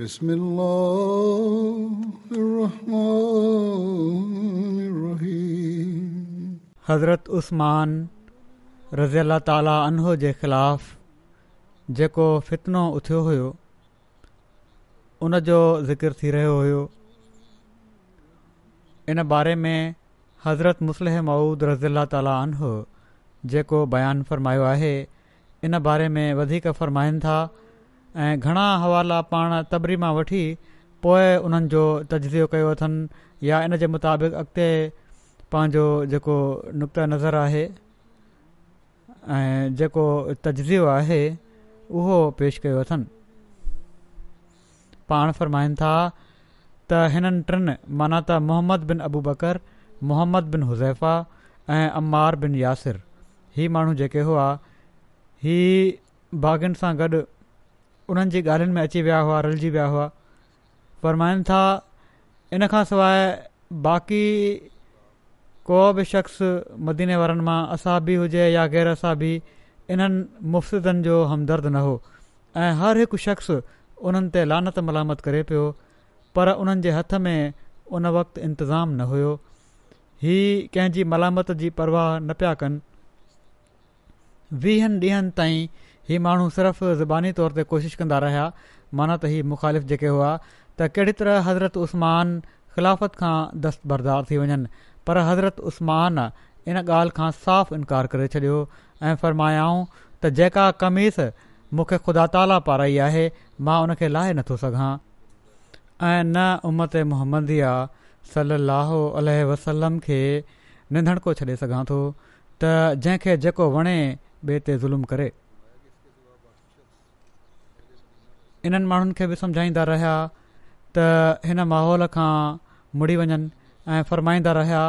بسم الله الرحمن الرحيم حضرت عثمان رضی اللہ تعالی عنہ جے خلاف جے کو فتنہ اٹھيو ہو انہاں جو ذکر تھی رہیو ہو ان بارے میں حضرت مصلیح معود رضی اللہ تعالی عنہ جے کو بیان فرمایا اے ان بارے میں وڌيڪ فرمائين ٿا ऐं घणा हवाला पाण तबरी मां वठी पोइ उन्हनि जो तज्यो कयो अथनि या इन जे मुताबिक़ अॻिते पंहिंजो जेको नुक़्ते नज़र आहे ऐं जेको तज्यो आहे उहो पेश कयो अथनि पाण फ़रमाइनि था त हिननि टिनि माना त मोहम्मद बिन अबू बकर मोहम्मद बिन हुज़ैफा ऐं अम्मार बिन यासिर हीअ माण्हू जेके हुआ हीअ भागियुनि सां गॾु उन्हनि जी ॻाल्हियुनि में अची विया हुआ रलिजी विया हुआ फ़रमाइनि था इन खां सवाइ बाक़ी को बि शख़्स मदीने वारनि मां असां बि हुजे या ग़ैर असां बि इन्हनि मुफ़्तनि जो हमदर्द न हो ऐं हर हिकु शख़्स उन्हनि ते लानत मलामत करे पियो पर उन्हनि जे हथ में उन वक़्तु इंतज़ाम न हुयो हीअ कंहिंजी मलामत जी परवाह न पिया कनि वीहनि ॾींहनि ताईं हीउ माण्हू सिर्फ़ु ज़बानी तौर ते कोशिशि कंदा रहिया माना त हीउ मुख़ालिफ़ जेके हुआ त कहिड़ी तरह हज़रत उस्मान ख़िलाफ़त खां दस्तबरदार थी वञनि पर हज़रत उस्मान इन ॻाल्हि खां साफ़ु इनकार करे छॾियो ऐं फ़रमायाऊं त जेका कमीस मूंखे ख़ुदा ताला पाराई आहे मां उन खे लाहे नथो सघां ऐं न उमत मुहम्मदिया सलाहु अल वसलम खे निंधण को छॾे सघां थो त जंहिंखे जेको वणे ॿिए ते ज़ुल्म करे इन्हनि माण्हुनि खे बि सम्झाईंदा रहिया त हिन माहौल खां मुड़ी वञनि ऐं फ़रमाईंदा रहिया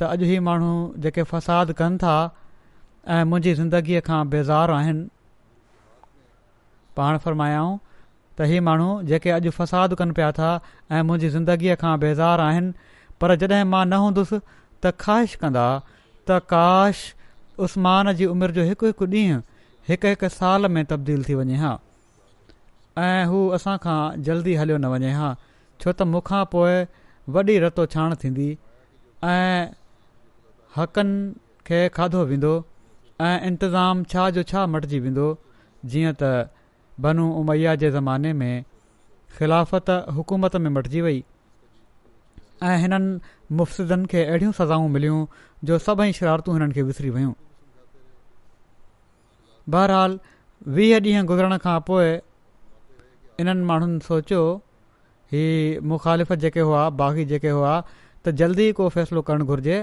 त अॼु ई माण्हू जेके फ़साद कनि था ऐं मुंहिंजी ज़िंदगीअ खां बेज़ार आहिनि पाण फ़रमायाऊं त इहे माण्हू जेके अॼु फ़साद कनि पिया था ऐं मुंहिंजी ज़िंदगीअ खां बेज़ार आहिनि पर जॾहिं मां न हूंदुसि त ख़्वाहिश कंदा त काश उस्मान जी उमिरि जो हिकु हिकु ॾींहुं हिकु हिकु साल में तब्दील थी वञे हा ऐं हू असां खां जल्दी हलियो न वञे हा छो त मूंखां पोइ वॾी रतो छाण थींदी ऐं हक़नि खे खाधो वेंदो ऐं इंतज़ामु छा जो छा मटिजी वेंदो जीअं त बनू उमैया जे ज़माने में ख़िलाफ़त हुकूमत में मटिजी वई ऐं हिननि मुफ़्तनि खे अहिड़ियूं सज़ाऊं मिलियूं जो सभई शरारतूं हिननि खे विसरी वियूं बहरहाल वीह ॾींहं गुज़रण खां पोइ इन्हनि माण्हुनि सोचियो ही मुख़ालिफ़ जेके हुआ बाग़ी जेके हुआ त जल्दी को फ़ैसिलो करणु घुर्जे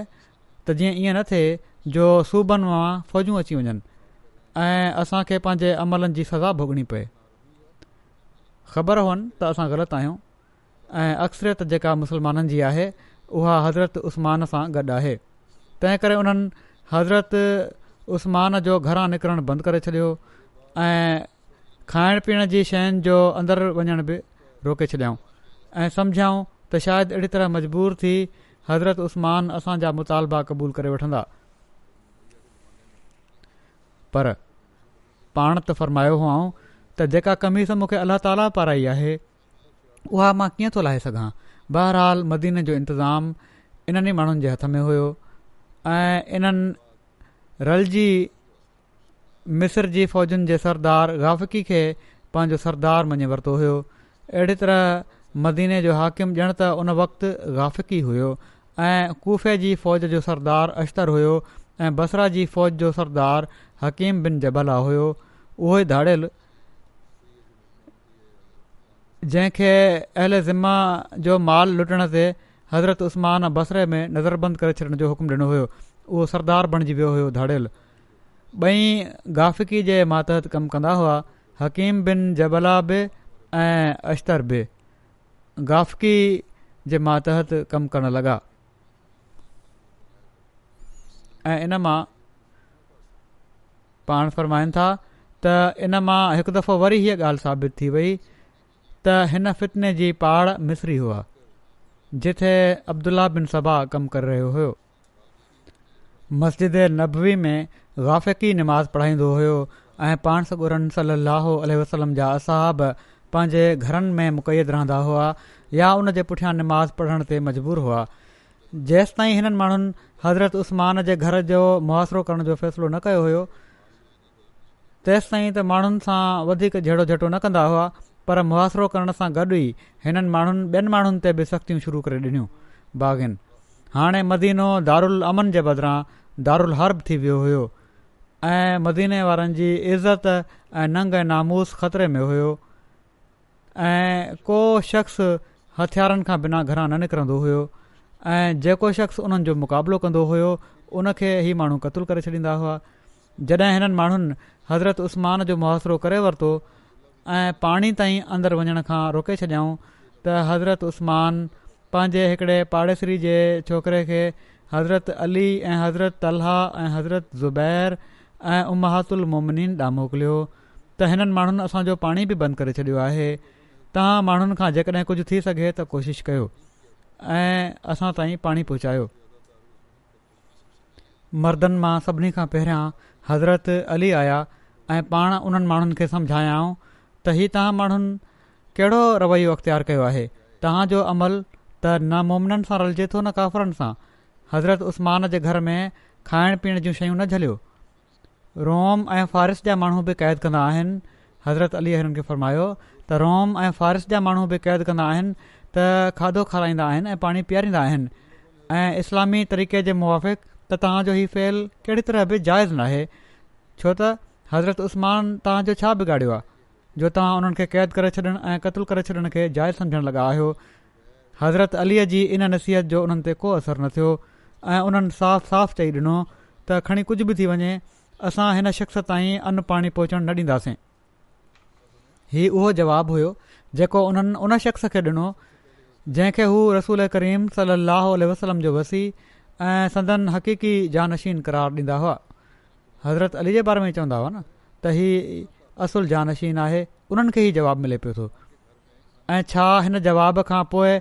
त जीअं ईअं न थिए जो सूबनि मां फ़ौजूं अची वञनि ऐं असांखे पंहिंजे अमलनि जी सज़ा भुॻणी पए ख़बर हुअनि त असां ग़लति आहियूं ऐं अक्सरत जेका मुसलमाननि जी आहे उहा हज़रत उस्मान सां गॾु आहे तंहिं करे उन्हनि हज़रत उस्मान जो घरां निकिरणु बंदि करे छॾियो ऐं खाइण पीअण जी शयुनि जो अंदरि वञण बि रोके छॾियाऊं ऐं सम्झाऊं त शायदि अहिड़ी तरह मजबूर थी हज़रत उस्मान असांजा मुतालबा क़बूल करे वठंदा पर पाण त फ़रमायो हुआऊं त जेका कमीज़ मूंखे अलाह ताला पाराई आहे उहा मां कीअं थो लाहे सघां बहरहाल मदीन जो इंतज़ाम इन्हनि माण्हुनि जे हथ में हुयो ऐं इन्हनि रलजी मिस्र जी फ़ौजनि जे सरदार गाफ़िकी खे पंहिंजो सरदार मञे वरितो हुयो अहिड़ी तरह मदीने जो हाकिम ॼण त उन वक़्तु गाफ़िकी हुयो ऐं कुफ़े जी फ़ौज जो सरदार अश्तर हुयो ऐं बसरा जी फ़ौज जो सरदार हकीम बिन जबला हुयो उहो ई धाड़ियल जंहिंखे अहल ज़िमा जो माल लुटण ते हज़रत उस्मान बसरे में नज़रबंद करे छॾण जो हुकुम ॾिनो हुयो उहो सरदार बणिजी वियो हुयो धाड़ियलु ॿई गाफ़िकी जे मातहत कमु कंदा हुआ हकीम बिन जबला बि ऐं अश्तर बि गाफ़िकी जे मातहत कमु करण लॻा ऐं इन मां पाण फ़रमाइनि था त इन मां हिकु दफ़ो वरी हीअ ॻाल्हि साबित थी वई त हिन फितने जी पहाड़ मिसरी हुआ जिथे अब्दुल्ला बिन सबा कमु करे रहियो हुयो मस्जिद नबवी में वाफ़िक़ी निमा पढ़ाईंदो हुयो ऐं पाण सगुरन सली लाहु अलसलम जा असहब पंहिंजे घरनि में मुक़ैद रहंदा हुआ या उन जे पुठियां नमाज़ पढ़ण ते मजबूर हुआ जेसिताईं हिननि माण्हुनि हज़रत उस्मान जे घर जो मुआासिरो करण जो फ़ैसिलो न कयो हुयो तेंसि ताईं त माण्हुनि सां वधीक जहिड़ो झटो न कंदा हुआ पर मुहासिरो करण सां गॾु ई हिननि माण्हुनि ॿियनि माण्हुनि ते बि सख़्तियूं शुरू करे ॾिनियूं बाग़िन हाणे मदीनो दारुल अमन जे बदिरां हर्ब थी वियो हुयो ऐं मदीने वारनि जी इज़त ऐं नंग ऐं नामूस ख़तरे में हुओ ऐं को शख़्स हथियारनि खां बिना घरां न निकिरंदो हुयो ऐं जेको शख़्स उन्हनि जो मुक़ाबिलो कंदो हुयो उनखे ई माण्हू क़तूलु करे छॾींदा हुआ जॾहिं हिननि माण्हुनि हज़रत उस्मान जो मुआासिरो करे वरितो ऐं पाणी ताईं अंदरि वञण खां रोके छॾियाऊं त हज़रत उस्मान पंहिंजे हिकिड़े पाड़ेसरी जे छोकिरे खे हज़रत अली ऐं हज़रत ऐं हज़रत ज़ुबैर ऐं उमहादुलमोमिन ॾांहुं मोकिलियो त हिननि माण्हुनि असांजो पाणी बि बंदि करे छॾियो आहे तव्हां माण्हुनि खां जेकॾहिं कुझु थी सघे त कोशिशि कयो ऐं असां ताईं पाणी पहुचायो मर्दनि मां सभिनी खां पहिरियां हज़रत अली आया ऐं पाण उन्हनि माण्हुनि खे सम्झायां त हीउ तव्हां माण्हुनि कहिड़ो रवैयो अख़्तियारु कयो आहे तव्हांजो अमल त न मोमिननि सां रलिजे थो न काफ़रनि सां हज़रत उस्मान जे घर में खाइण पीअण जूं शयूं न झलियो रोम ऐं फ़ारिस जा माण्हू बि क़ैद कंदा आहिनि हज़रत अली हिननि खे फ़र्मायो त रोम ऐं फ़ारिस जा माण्हू बि क़ैद कंदा आहिनि त खाधो खाराईंदा आहिनि ऐं पाणी पीआरींदा आहिनि ऐं इस्लामी तरीक़े जे मुआफ़िक़ त तव्हांजो हीअ फहिल कहिड़ी तरह बि जाइज़ नाहे छो त हज़रत उस्मान तव्हांजो छा बिगाड़ियो आहे जो तव्हां उन्हनि खे क़ैद करे छॾणु ऐं क़तलु करे छॾण खे जाइज़ सम्झणु लॻा आहियो हज़रत अलीअ जी इन नसीहत जो उन्हनि ते को असरु न थियो ऐं उन्हनि साफ़ साफ़ चई ॾिनो त खणी कुझु बि थी वञे असां हिन शख़्स ताईं अन पाणी पहुचणु न ॾींदासीं हीउ उहो जवाबु हुयो जेको उन्हनि उन शख़्स खे ॾिनो जंहिंखे हू रसूल करीम सलाहु उल वसलम जो वसी ऐं संदन हक़ीक़ी जानशीन क़रार ॾींदा हुआ हज़रत अली जे बारे में चवंदा हुआ न त हीउ असुलु जानशीन आहे उन्हनि खे ई जवाबु मिले पियो थो ऐं छा हिन जवाब खां पोइ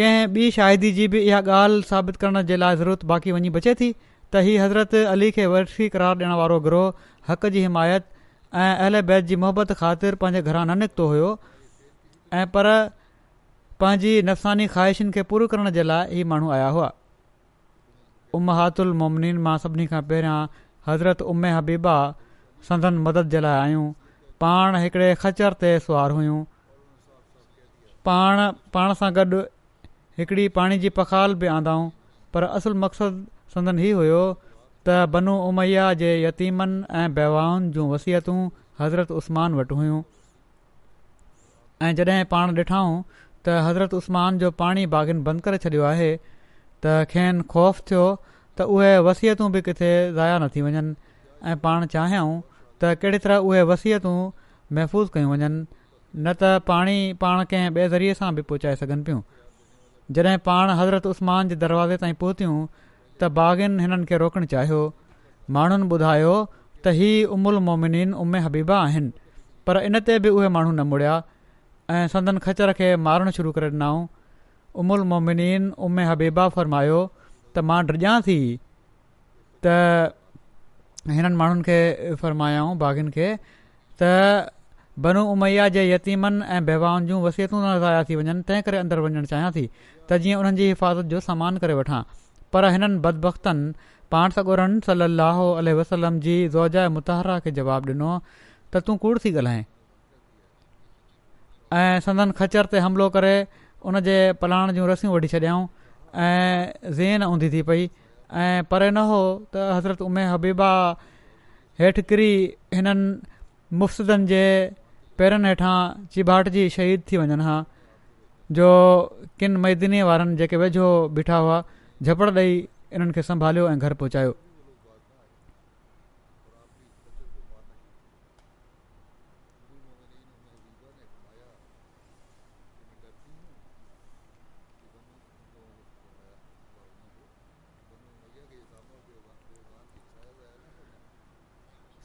कंहिं ॿी शाहिदी जी बि इहा ॻाल्हि साबित करण जे लाइ ज़रूरत बाक़ी वञी बचे थी त हीअ हज़रत अली खे वर्षी करार ॾियण वारो गिरोह हक़ जी हिमायत ऐं अलॻ जी मुहबत ख़ातिर पंहिंजे घरां न निकितो हुयो ऐं पर पंहिंजी नफ़सानी ख़्वाहिशुनि खे पूरो करण जे लाइ हीअ माण्हू आया हुआ उमहादुल मोमनीन मां सभिनी खां पहिरियां हज़रत उमे हबीबा संदन मदद जे लाइ आहियूं पाण हिकिड़े खचर ते सुवारु हुयूं पाण पाण सां गॾु हिकिड़ी पाणी जी पखाल बि आंदाऊं पर असुलु मक़सदु संदन हीउ हुयो त बनू उमैया जे यतीमनि ऐं बहिवाउनि जूं वसियतूं हज़रत उस्मान वटि हुयूं ऐं जॾहिं पाण ॾिठूं त हज़रत उस्मान जो पाणी बागिन बंदि करे छॾियो आहे त खेनि ख़ौफ़ थियो त उहे वसियतूं बि किथे ज़ाया न थी वञनि ऐं पाण चाहियूं त कहिड़ी तरह उहे वसियतूं महफ़ूज़ कयूं वञनि न त पाणी पाण कंहिं ॿिए ज़रिए सां बि पहुचाए सघनि पियूं जॾहिं पाण हज़रत उस्मान जे दरवाज़े ताईं पहुतियूं त बाग़िन हिननि खे रोकणु चाहियो माण्हुनि ॿुधायो त हीउ उमुल मोमिनीन उमे हबीबा आहिनि पर इन ते बि उहे माण्हू न मुड़िया ऐं संदन खचर खे मारणु शुरू करे ॾिनऊं उमुल मोमिनीन उमे हबीबा फ़रमायो त मां डिॼां थी त हिननि माण्हुनि खे फ़रमायाऊं बाग़िन खे त उमैया जे यतीमनि ऐं बेवाउनि जूं वसियतूं था ज़ाया थी वञनि तंहिं करे अंदरि वञणु चाहियां थी त जीअं उन्हनि जी हिफ़ाज़त जो सामान करे वठां पर हिननि बदबखनि पाण सगोरन गुरु रहनि वसलम जी ज़ोजाए मुतहरा खे जवाबु ॾिनो त तूं कूड़ थी ॻाल्हाए ऐं संदन खचर ते हमिलो करे उन जे पलाण जूं रसियूं वठी छॾियऊं ऐं ज़ेन ऊंधी थी पई ऐं परे न हो त हज़रत उमे हबीबा हेठि किरी हिननि मुफ़्तदनि जे पेरनि हेठां चिबाट जी शहीद थी वञनि हा जो किन मैदिनी वारनि जेके वेझो बीठा हुआ झपड़ ॾेई इन्हनि खे संभालियो ऐं घर पहुचायो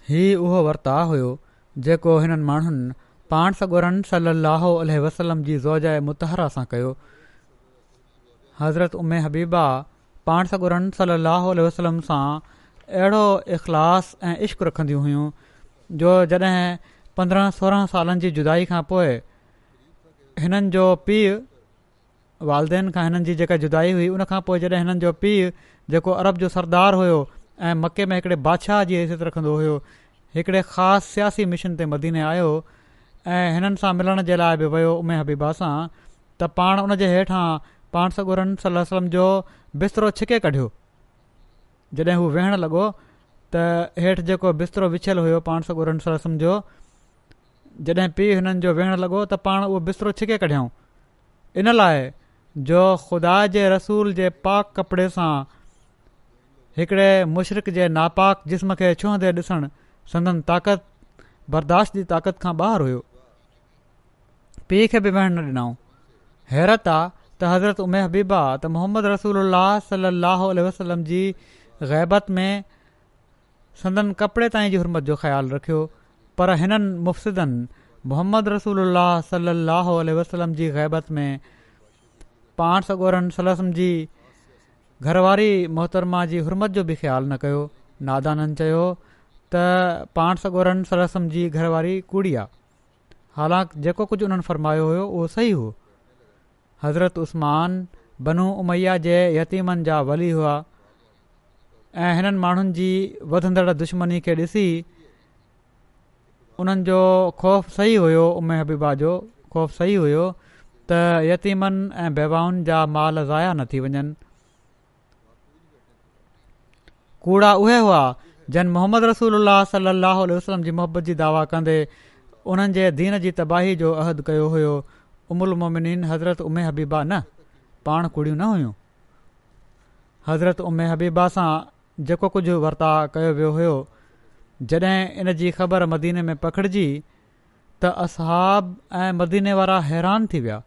हीउ उहो वर्ता हुयो जेको हिननि माण्हुनि पाण सां गनि सलाहु वसलम जी ज़ोजाए मुतहरा सां कयो हज़रत उमे हबीबा पाण सगुरन रन सली वसलम सां अहिड़ो इख़लास ऐं इश्क़ रखंदियूं हुयूं जो जॾहिं पंद्रहं सोरहं सालनि जी जुदाई खां पोइ हिननि जो पीउ वालदेन खां हिननि जी जेका जुदाई हुई उनखां पोइ जॾहिं हिननि जो पीउ जेको अरब जो सरदार हुयो ऐं मके में हिकिड़े बादशाह जी हैसियत रखंदो हुयो हिकिड़े ख़ासि सियासी मिशन ते मदीने आयो ऐं हिननि सां मिलण जे लाइ बि वियो उमे हबीबा सां त पाण उन जे पाण सोगोरसल सलम जो बिस्तरो छिके कढियो जॾहिं हू वेहणु लॻो त हेठि जेको बिस्तरो विछियलु हुयो पाण सोगुरसल सलम जो जॾहिं पीउ हुननि जो वेहणु लॻो त पाण उहो बिस्तरो छिके कढियऊं इन लाइ जो ख़ुदा जे रसूल जे पाक कपिड़े सां हिकिड़े मुशरक़ जे नापाक जिस्म खे छुहंदे ॾिसणु संदन ताक़त बर्दाश्त जी ताक़त खां ॿाहिरि हुयो पीउ खे बि वेहणु न ॾिनऊं हैरत आहे त हज़रत उमेह बीबा त मोहम्मद रसूल अलाह सहोल वसलम जी ग़बत में संदनि कपिड़े ताईं जी हुरमत जो ख़्यालु रखियो पर हिननि رسول मोहम्मद रसूल اللہ वसलम जी جی में पाण स ॻोर सलसम जी घरवारी मोहतरमा जी हुरमत जो बि ख़्यालु न कयो नादाननि चयो त पाण सॻोरनि सलसम जी घर कूड़ी आहे हालांकि जेको कुझु उन्हनि फरमायो हुयो उहो सही हुओ हज़रत उस्मान बनू उमैया जे यतीमनि जा वली हुआ ऐं हिननि माण्हुनि जी वधंदड़ दुश्मनी खे ॾिसी उन्हनि जो ख़ौफ़ सही हुयो उमे हबीबा जो ख़ौफ़ सही हुयो त यतीमनि ऐं बेवाउनि जा माल ज़ाया न थी वञनि कूड़ा उहे हुआ जन मोहम्मद रसूल अलाह सलाह वसलम जी मुहबत जी दावा कंदे उन्हनि दीन जी तबाही जो अहदु कयो हुयो उमुल मोमिन हज़रत उमे हबीबा न पाण कुड़ियूं न हुयूं हज़रत उमे हबीबा सां जेको कुझु वरिता कयो वियो हुयो जॾहिं इन जी ख़बर मदीने में पखिड़िजी त असहाब ऐं मदीने वारा हैरान थी विया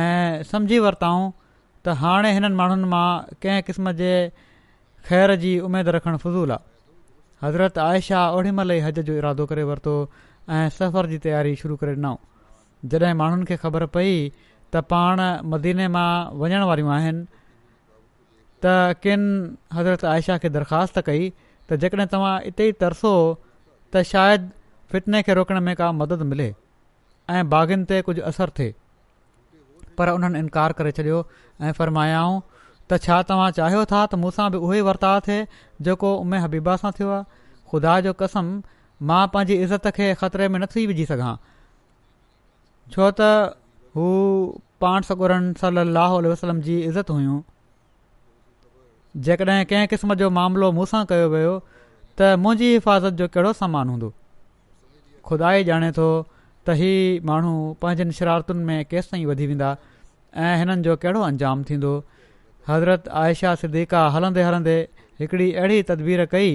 ऐं सम्झी वरिताऊं त हाणे हिननि माण्हुनि मां कंहिं क़िस्म जे ख़ैर जी उमेदु रखणु फज़ूल आहे हज़रत आयशा ओड़ी महिल ई हद जो इरादो करे वरितो ऐं सफ़र जी तयारी शुरू करे ॾिनऊं जॾहिं माण्हुनि खे ख़बर पई त पाण मदीने मां वञण वारियूं आहिनि त किन हज़रत आयशा खे दरख़्वास्त कई त जेकॾहिं तव्हां इते ई तरसो त शायदि फिटने खे रोकण में का मदद मिले ऐं बाग़िन ते कुझु असरु थिए पर उन्हनि इनकार करे छॾियो ऐं फ़र्मायाऊं त छा तव्हां चाहियो था त मूंसां बि उहो ई वर्ताव थिए जेको उमे हबीबा सां थियो आहे ख़ुदा जो कसम मां पंहिंजी इज़त खे ख़तिरे में नथी विझी सघां छो त हू पाण सॻुरनि सली वसलम जी इज़त हुयूं जेकॾहिं कंहिं क़िस्म जो मामिलो मूंसां कयो वियो त मुंहिंजी हिफ़ाज़त जो कहिड़ो सामान हूंदो ख़ुदा ई ॼाणे थो त हीउ माण्हू पंहिंजनि शरारतुनि में केसि ताईं वधी वेंदा ऐं हिननि जो कहिड़ो अंजाम थींदो हज़रत आयशा सिद्दीका हलंदे हलंदे हिकिड़ी अहिड़ी तदबीर कई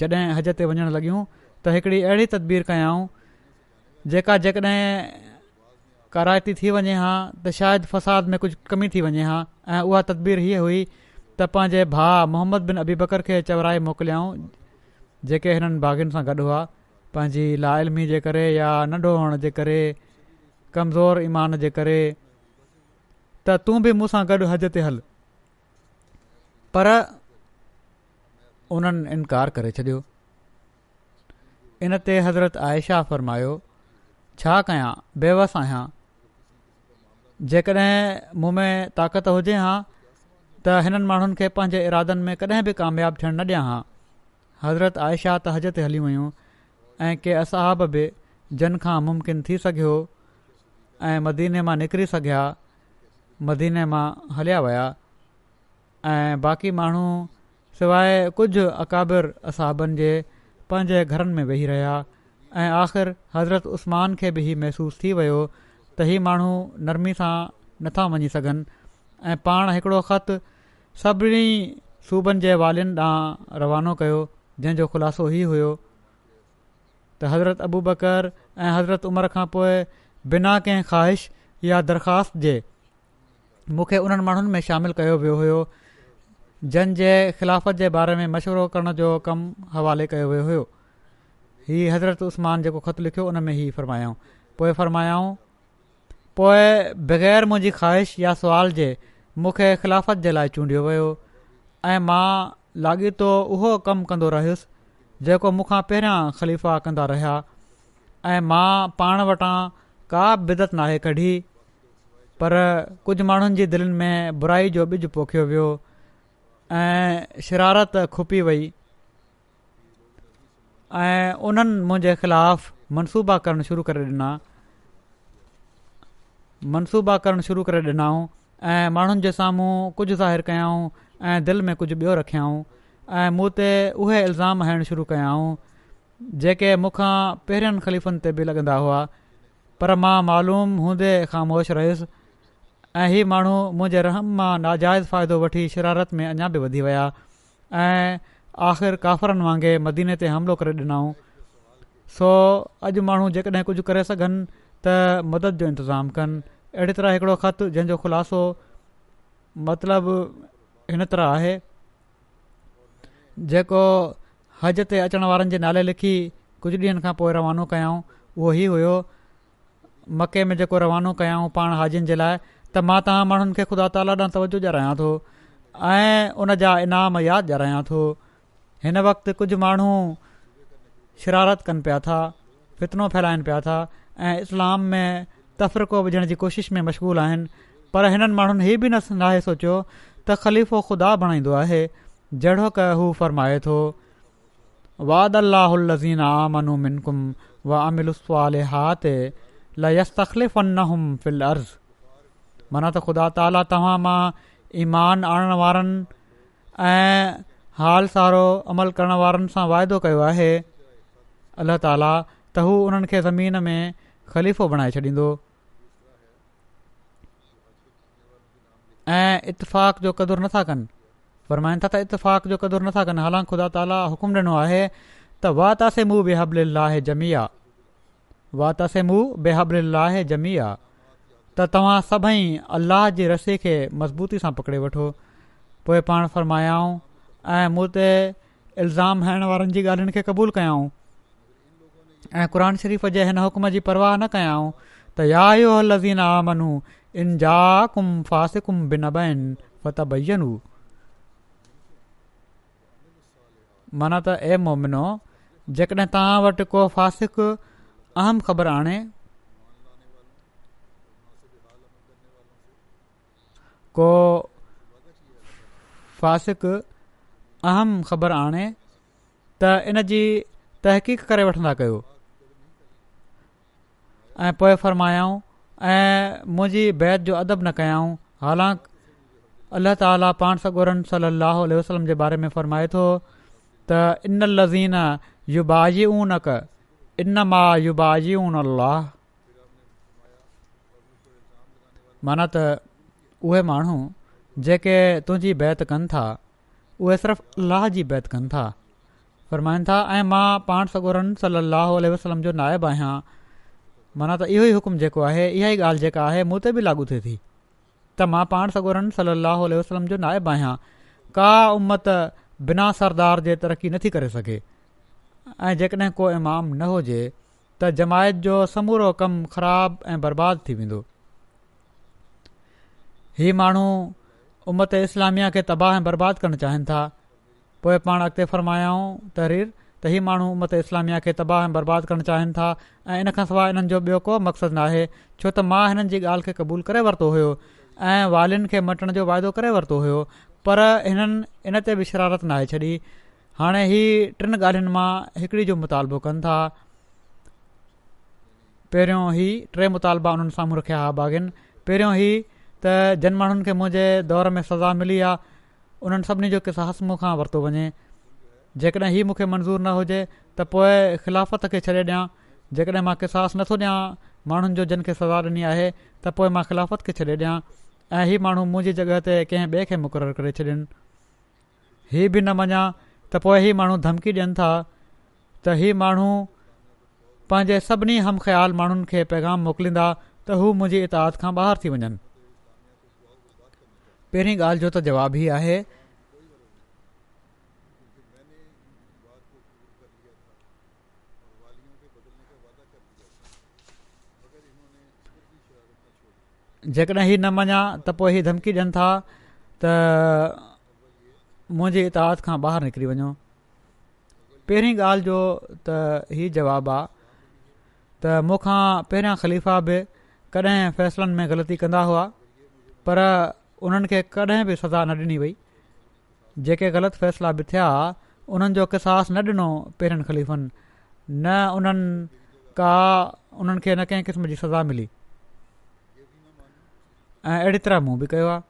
जॾहिं हज ते वञणु लॻियूं त हिकिड़ी अहिड़ी तदबीर कयाऊं जेका जेकॾहिं कराएती थी वञे हा त शायदि फ़साद में कुझु कमी थी वञे हा ऐं उहा तदबीर हीअ हुई त पंहिंजे भाउ मुहम्मद बिन अबी बकर खे चवराए मोकिलियाऊं जेके हिननि भाॻियुनि सां गॾु हुआ पंहिंजी लाइलमी इलमी जे करे या नंढो हुअण जे करे कमज़ोर ईमान जे करे त तूं बि मूं सां गॾु हद ते हल पर उन्हनि इनकार करे छॾियो इन ते हज़रत आयशा फ़र्मायो छा कयां बेवसायां जेकॾहिं मूं में ताक़त हुजे हा त हिननि माण्हुनि खे पंहिंजे इरादनि में कॾहिं बि कामयाबु थियणु न ॾियां हा हज़रत आयशा त हज ते हली वियूं ऐं के असहाब बि जन खां मुमकिन थी सघियो ऐं मदीने मां निकिरी सघिया मदीने मां हलिया विया ऐं बाक़ी माण्हू सवाइ कुझु अकाबिर असहाबनि जे पंहिंजे घरनि में वेही रहिया ऐं आख़िर हज़रत उस्मान खे बि इहो महिसूसु थी वियो त हीउ माण्हू नरमी सां नथा वञी सघनि ऐं पाण हिकिड़ो ख़त सभिनी सूबनि जे वालनि ॾांहुं रवानो कयो जंहिंजो ख़ुलासो ई हुयो त हज़रत अबू बकर ऐं हज़रत उमर खां पोइ बिना कंहिं ख़्वाहिश या दरख़्वास्त जे मूंखे उन्हनि माण्हुनि में शामिलु कयो वियो हुयो जंहिंजे ख़िलाफ़त जे बारे में मशवरो करण जो कमु हवाले कयो वियो हुयो हज़रत उस्मान जेको ख़तु लिखियो उन में ई फ़रमायाऊं पोइ फ़रमायाऊं पोइ बग़ैर मुंहिंजी ख़्वाहिश या सुवाल जे मूंखे ख़िलाफ़त जे लाइ चूंडियो वियो ऐं मां लाॻीतो उहो कमु कंदो रहियुसि जेको मूंखां पहिरियां ख़लीफ़ा कंदा रहिया ऐं मां पाण वटां का बिदत नाहे कढी पर कुझु माण्हुनि जी दिलनि में बुराई जो ॿिज पोखियो वियो ऐं शरारत खुपी वई ऐं उन्हनि मुंहिंजे ख़िलाफ़ु मनसूबा करणु शुरू करे ॾिना मनसूबा करणु शुरू करे ॾिनाऊं ऐं माण्हुनि जे साम्हूं कुझु ज़ाहिरु कयाऊं ऐं दिलि में कुझु ॿियो रखियाऊं ऐं मूं ते उहे इल्ज़ाम हणणु शुरू कयाऊं जेके मूंखां पहिरियनि ख़लीफ़नि ते बि लॻंदा हुआ पर मां मालूम हूंदे ख़ामोश रहियुसि ऐं हीअ माण्हू मुंहिंजे रहम मां नाजाइज़ फ़ाइदो वठी शरारत में अञा बि वधी विया ऐं आख़िर काफ़रनि वांगुरु मदीने ते हमिलो करे ॾिनऊं सो अॼु माण्हू जेकॾहिं कुझु करे सघनि त मदद जो इंतज़ाम कनि अहिड़ी तरह हिकिड़ो ख़तु जंहिंजो ख़ुलासो मतिलबु हिन तरह आहे जेको हज ते अचण वारनि जे नाले लिखी कुझु ॾींहनि खां पोइ रवानो कयाऊं उहो ई हुयो मके में जेको रवानो कयाऊं पाण हाजियुनि जे लाइ त मां तव्हां माण्हुनि खे ख़ुदा ताला ॾांहुं तवजो ॾियारायां थो ऐं उन जा इनाम यादि ॾियारायां थो हिन वक़्तु कुझु माण्हू शरारत कनि पिया था फितनो फैलाइनि पिया था इस्लाम में तफ़रको विझण जी कोशिश में मशग़ूल आहिनि पर हिननि माण्हुनि हीअ बि नाहे सोचियो त ख़लीफ़ो ख़ुदा बणाईंदो आहे जहिड़ो क हू फ़रमाए थो वाद अलाहल लज़ीना मनु मिनकुम व अमिलुस्वाल हात ते लस तखलीफ़न न हुज़ माना त ख़ुदा ताला तव्हां मां ईमान आणण वारनि ऐं हाल सहारो अमल करण वारनि सां वाइदो कयो आहे अल्ला ताला त हू उन्हनि खे ज़मीन में ख़लीफ़ो बणाए छॾींदो ऐं इतफ़ाक़ जो कदुरु नथा कनि फ़रमाइनि था त इतफ़ाक़ जो कदुरु नथा कनि हालांकि ख़ुदा ताला हुकुम ॾिनो आहे त वा तासे मूं बेहाबिलाहे जमी आ वाह तासे मूं बेहाबल लाहे जमी आहे त तव्हां सभई अल्लाह जे रसे खे मज़बूती सां पकिड़े वठो पोइ पाण फ़र्मायाऊं ऐं मूं ते इल्ज़ाम हणण वारनि जी ॻाल्हियुनि खे क़बूलु कयाऊं ऐं क़ुर शरीफ़ जे हिन हुकुम जी परवाह न कयाऊं त या लज़ीन योज़ीना इन जा कुम फ़ासिकुम बिन फत फतनू मन त ए मोमिनो जेकॾहिं तव्हां वटि को फ़ासिक अहम ख़बर आणे को फ़ासिक अहम ख़बर आणे त इन जी तहक़ीक़ करे वठंदा कयो ऐं पोइ फ़रमायाऊं ऐं मुंहिंजी बैत जो अदब न कयाऊं हालांकि अल्लाह ताली पाण सगोरन اللہ علیہ जे बारे में फ़रमाए थो त इन लज़ीन युबाजी उनक इन माउ युबाजी उन अलाह माना त उहे माण्हू जेके तुंहिंजी बैत कनि था उहे सिर्फ़ु अलाह जी बैत कनि था फ़र्माइनि था ऐं मां पाण सगोरन सल अलाह जो नायबु आहियां माना त इहो ई हुकुम जेको आहे इहा ई ॻाल्हि जेका आहे मूं ते बि लागू थिए थी त मां पाण सगोरनि सली वसलम जो नाइबु आहियां का उमत बिना सरदार जे तरक़ी नथी करे सघे ऐं जेकॾहिं को इमाम न हुजे त जमायत जो समूरो कमु ख़राब ऐं बर्बादु थी वेंदो हीउ माण्हू उमत इस्लामिया खे तबाह ऐं बर्बादु करणु चाहिनि था पोइ पाण अॻिते फ़रमायाऊं तरीर त इहा माण्हू उमत इस्लामिया खे तबाह ऐं बर्बादु करणु चाहिनि था ऐं इन खां सवाइ हिननि जो ॿियो को मक़सदु छो त मां हिननि जी ॻाल्हि खे क़बूलु करे वरितो हुयो ऐं वारियुनि खे मटण जो वाइदो करे वरितो हुयो पर हिननि इन ते बि शरारत नाहे छॾी हाणे हीअ टिनि ॻाल्हियुनि मां हिकिड़ी जो मुतालबो कनि था पहिरियों ई टे मुतालबा उन्हनि साम्हूं रखिया हुआ बागिन पहिरियों ई त जिन माण्हुनि खे मुंहिंजे दौर में सज़ा मिली आहे उन्हनि सभिनी जो खां जेकॾहिं हीउ मूंखे मंज़ूरु न हुजे त पोइ ख़िलाफ़त खे छॾे ॾियां जेकॾहिं मां किसास नथो ॾियां माण्हुनि जो जिन खे सज़ा ॾिनी आहे त पोइ मां ख़िलाफ़त खे छॾे ॾियां ऐं हीउ माण्हू मुंहिंजी जॻह ते कंहिं ॿिए खे मुक़ररु करे छॾनि हीउ बि न मञा त पोइ हीउ माण्हू धमकी ॾियनि था त हीउ माण्हू पंहिंजे सभिनी हम ख़्यालु माण्हुनि खे पैगाम मोकिलींदा त हू मुंहिंजी इताद खां ॿाहिरि थी वञनि पहिरीं ॻाल्हि जो त जवाबु ई आहे जेकॾहिं हीउ न मञा त पोइ हीउ धमकी ॾियनि था त मुंहिंजे इताद खां ॿाहिरि निकिरी वञो पहिरीं ॻाल्हि जो त हीउ जवाबु आहे त मूंखां पहिरियां ख़लीफ़ा बि कॾहिं फ़ैसिलनि में ग़लती कंदा हुआ पर उन्हनि खे कॾहिं बि सज़ा न ॾिनी वई जेके ग़लति फ़ैसिला बि थिया उन्हनि जो किसास न ॾिनो पहिरियनि ख़लीफ़नि न उन्हनि का उन्हनि खे न कंहिं क़िस्म जी सज़ा मिली ऐं अहिड़ी तरह मूं बि कयो आहे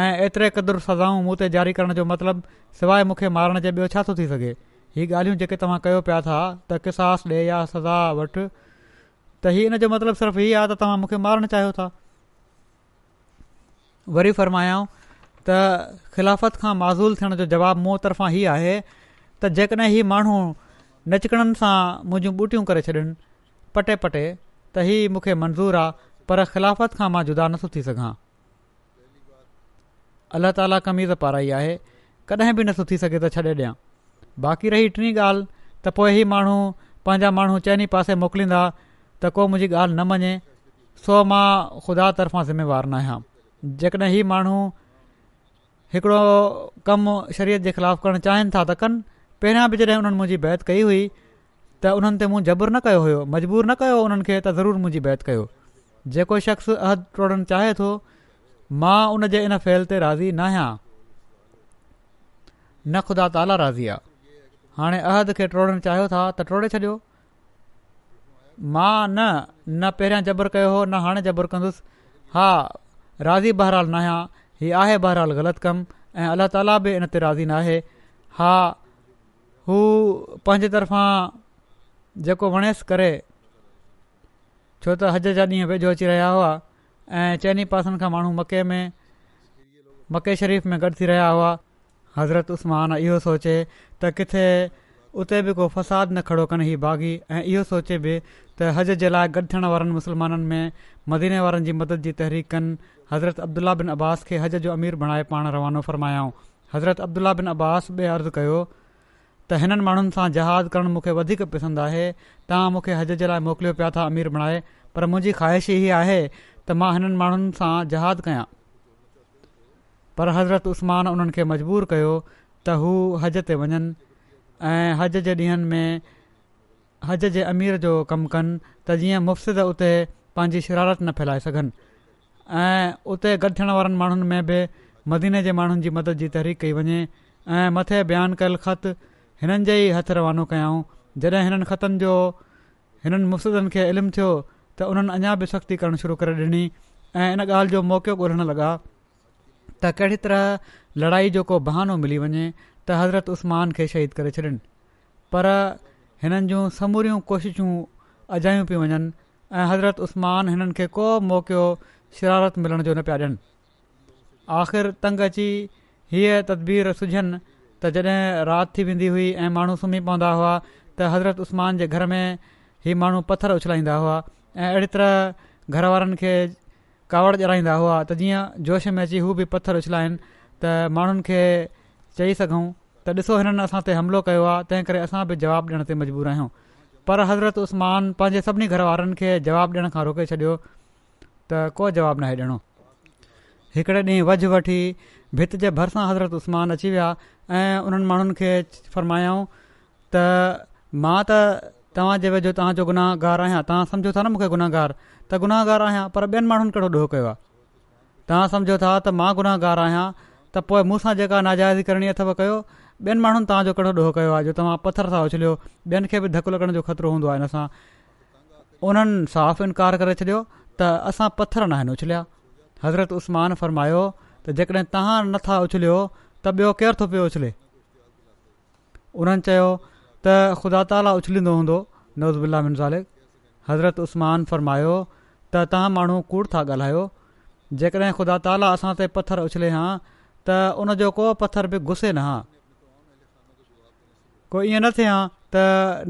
ऐं एतिरे क़दुरु सज़ाऊं मूं ते जारी करण जो मतिलबु सवाइ मूंखे मारण जे ॿियो छा थो थी सघे हीअ ॻाल्हियूं जेके तव्हां कयो पिया था त किसास ॾिए या सज़ा वठि त इहो इन जो मतिलबु सिर्फ़ु इहा आहे त तव्हां मूंखे मारणु चाहियो था वरी फरमायांव त ख़िलाफ़त खां माज़ूल थियण जो जवाबु मूं तर्फ़ां हीअ आहे त जेकॾहिं ही माण्हू नचकणनि सां मुंहिंजियूं ॿूटियूं करे छॾनि पटे पटे त हीअ मूंखे मंज़ूरु आहे पर ख़िलाफ़त खां मां जुदा न सुथी सघां ताला कमीज़ पाराई आहे कॾहिं बि न सुथी सघे त छॾे ॾियां बाक़ी रही टीं ॻाल्हि त पोइ ई माण्हू पंहिंजा माण्हू चइनि पासे मोकिलींदा त को मुंहिंजी ॻाल्हि न मञे सो मां ख़ुदा तर्फ़ां ज़िमेवारु न आहियां जेकॾहिं हीउ माण्हू हिकिड़ो कमु शरीयत जे ख़िलाफ़ु करणु चाहिनि था त कनि पहिरियां बि जॾहिं हुननि मुंहिंजी बैत कई हुई त उन्हनि ते मूं जबर न कयो हुयो मजबूर न कयो उन्हनि खे त ज़रूरु बैत कयो जेको शख़्स अहद तोड़णु चाहे थो मां उन जे इन फ़ैल ते राज़ी न आहियां न ख़ुदा ताला राज़ी आहे हाणे अहद खे टोड़णु चाहियो था त टोड़े छॾियो मां न न पहिरियां जबर कयो हो न हाणे जबर कंदुसि हा राज़ी बहरहालु न आहियां हीउ आहे बहरहाल ग़लति कमु ऐं अलाह ताला बि इन ते राज़ी न आहे हा हू पंहिंजे तरफ़ां जेको वणेसि करे छो त हज जा ॾींहं वेझो अची रहिया हुआ ऐं चइनि पासनि खां माण्हू मके में मके शरीफ़ में गॾु थी रहिया हुआ हज़रत उस्मान इहो सोचे त किथे उते बि को फ़साद न खड़ो कनि हीअ बाग़ी ऐं इहो सोचे बि त हज जे लाइ गॾु थियण वारनि मुस्लमाननि में मदीने वारनि जी मदद जी तहरीक कनि हज़रत अब्दुला बिन अब्बास खे हज जो अमीर बणाए पाण रवानो फ़रमायाऊं हज़रत अब्दुला बिन अब्बास ॿिए अर्ज़ु कयो त हिननि माण्हुनि सां जहाज़ करणु मूंखे वधीक पसंदि आहे तव्हां मूंखे हज जे लाइ मोकिलियो पिया था अमीर बणाए पर मुंहिंजी ख़्वाहिश इहा आहे त मां हिननि माण्हुनि सां जहाज़ कयां पर हज़रत उस्मान उन्हनि खे मजबूरु कयो त हू हज ते वञनि ऐं हज जे ॾींहनि में हज जे अमीर जो कमु कनि त जीअं मुफ़्तिद उते पंहिंजी न फैलाए सघनि ऐं उते गॾु थियण वारनि माण्हुनि में बि मदीने जे माण्हुनि जी मदद जी तहरीक कई वञे ऐं मथे बयानु कयल ख़त हिननि जे ई हथु रवानो कयऊं जॾहिं हिननि ख़तम जो हिननि मुसिदनि खे इल्मु थियो त उन्हनि अञा बि सख़्ती करणु शुरू करे ॾिनी ऐं इन ॻाल्हि जो मौको ॻोल्हणु लॻा त कहिड़ी तरह लड़ाई जो को बहानो मिली वञे त हज़रत उस्मान खे शहीद करे छॾिन पर हिननि जूं समूरियूं कोशिशूं अजायूं पियूं वञनि ऐं हज़रत उसमान हिननि खे को मौक़ो शरारत मिलण जो न पिया ॾियनि आख़िर तंग अची हीअ तदबीर सिझनि त जॾहिं राति थी वेंदी हुई ऐं माण्हू सुम्ही पवंदा हुआ त हज़रत उस्मान जे घर में ही माण्हू पथर उछलाईंदा हुआ ऐं अहिड़ी तरह घर वारनि खे कावड़ जड़ाईंदा हुआ त जीअं जोश में अची हू बि पत्थर उछलाइनि त माण्हुनि खे चई सघूं त ॾिसो हिननि असां ते हमिलो कयो आहे तंहिं करे असां बि जवाबु ॾियण ते मजबूर आहियूं पर हज़रत उस्मान पंहिंजे सभिनी घर वारनि खे जवाबु ॾियण खां रोके छॾियो त को जवाबु नाहे ॾियणो हिकिड़े ॾींहुं वज वठी भित जे भरिसां हज़रत उस्मान अची विया ऐं उन्हनि माण्हुनि खे फरमायाऊं त मां त तव्हांजे वेझो तव्हांजो गुनाहगारु आहियां तव्हां सम्झो था न मूंखे गुनाहगार त गुनाहगार आहियां पर ॿियनि माण्हुनि कहिड़ो ॾोह कयो आहे तव्हां सम्झो था त मां गुनाहगार आहियां त पोइ मूंसां जेका नाजाइज़ी करणी अथव कयो ॿियनि माण्हुनि तव्हांजो कहिड़ो ॾोह कयो आहे जो तव्हां पथर सां उछलियो ॿियनि खे बि धकु लॻण जो ख़तरो हूंदो आहे हिन सां उन्हनि साफ़ु इनकार करे छॾियो त असां पथर न आहिनि उछलिया हज़रत उस्मान फ़रमायो त जेकॾहिं तव्हां नथा उछलियो त ॿियो केरु थो पियो उछले उन्हनि चयो त ख़ुदा ताला उछली हूंदो नवज़बुला मिनज़ालिक हज़रत उस्मान फ़रमायो त तव्हां माण्हू कूड़ था ॻाल्हायो जेकॾहिं ख़ुदा ताला असां ते पथर उछले हा त उनजो को पथर बि घुसे न हा कोई ईअं न थिए हा त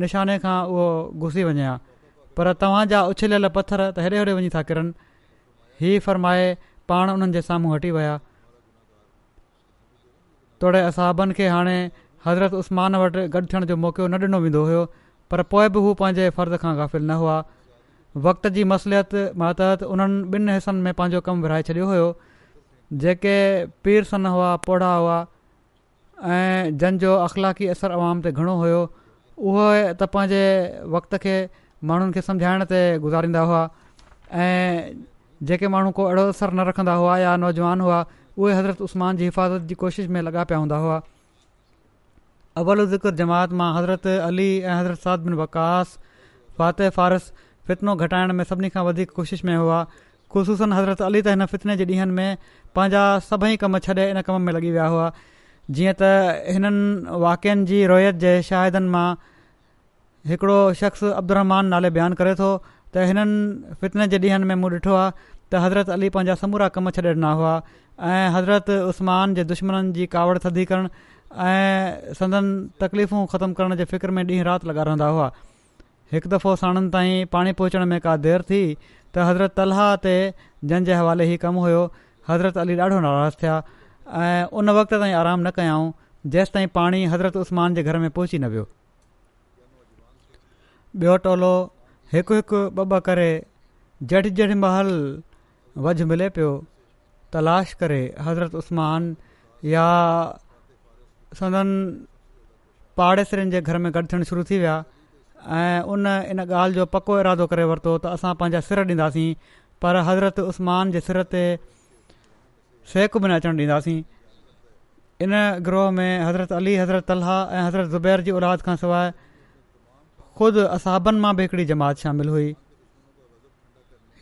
निशाने खां उहो घुसी वञे हा पर तव्हांजा उछलियल पथर त हेॾे हेॾे वञी था किरनि हीअ फरमाए पाण उन्हनि जे साम्हूं हटी विया तोड़े असाबनि खे हाणे हज़रत उस्मान वटि गॾु थियण जो मौको न ॾिनो वेंदो हुयो पर पोइ बि हू पंहिंजे फ़र्ज़ खां गाफ़िल न हुआ वक़्त जी मसलियत मातहत उन्हनि ॿिनि हिसनि में पंहिंजो कमु विराए छॾियो हुयो जेके पीर सन हुआ पोड़ा हुआ ऐं जंहिंजो अख़लाक़ी असर आवाम ते घणो हुयो त पंहिंजे वक़्त खे माण्हुनि खे सम्झाइण ते गुज़ारींदा हुआ जेके माण्हू को अहिड़ो असरु न रखंदा हुआ या नौजवान हुआ उहे हज़रत उस्मान जी हिफ़ाज़त जी कोशिश में लॻा पिया हूंदा हुआ अवल ज़िक्र जमात मां हज़रत अली ऐं हज़रत साद बिन बकास फ़ातह फ़ारस फितनो घटाइण में सभिनी खां वधीक कोशिश में हुआ ख़ुशूसनि हज़रत अली त हिन फितने जे ॾींहनि में पंहिंजा सभई कम छॾे इन कम में लॻी विया हुआ जीअं त हिननि वाक्यनि जी रोयत जे शाहिदनि मां हिकिड़ो शख़्स अब्दुरहमान नाले बयानु करे थो त हिननि फितने जे ॾींहनि में मूं ॾिठो आहे त हज़रत अली पंहिंजा समूरा कम छॾे ॾिना हुआ ऐं हज़रत उसमान जे दुश्मन जी कावड़ थधी करणु ऐं संदनि तकलीफ़ूं ख़तमु करण जे फ़िक्रु में ॾींहुं राति लॻा रहंदा हुआ हिकु दफ़ो साणनि ताईं पाणी पहुचण में का देरि थी त हज़रत तलहा ते जंहिंजे हवाले ई कमु हुयो हज़रत अली ॾाढो नाराज़ थिया ऐं उन वक़्त ताईं आराम न कयाऊं जेसि ताईं पाणी हज़रत उस्मान जे घर में पहुची न वियो ॿियो टोलो हिकु हिकु ॿ ॿ करे जट जॾहिं महल वज मिले पियो तलाश करे हज़रत उस्मान या सदनि पाड़ेसिरनि जे घर में गॾु थियण शुरू थी विया ऐं उन इन ॻाल्हि जो पको इरादो करे वरितो त असां पंहिंजा सिर ॾींदासीं पर हज़रत उस्मान जे सिर ते सेक बि न अचणु ॾींदासीं इन ग्रोह में हज़रत अली हज़रत तलाह ऐं हज़रत ज़ुबैर जी औलाद खां सवाइ ख़ुदि असाबनि मां बि हिकिड़ी जमात शामिलु हुई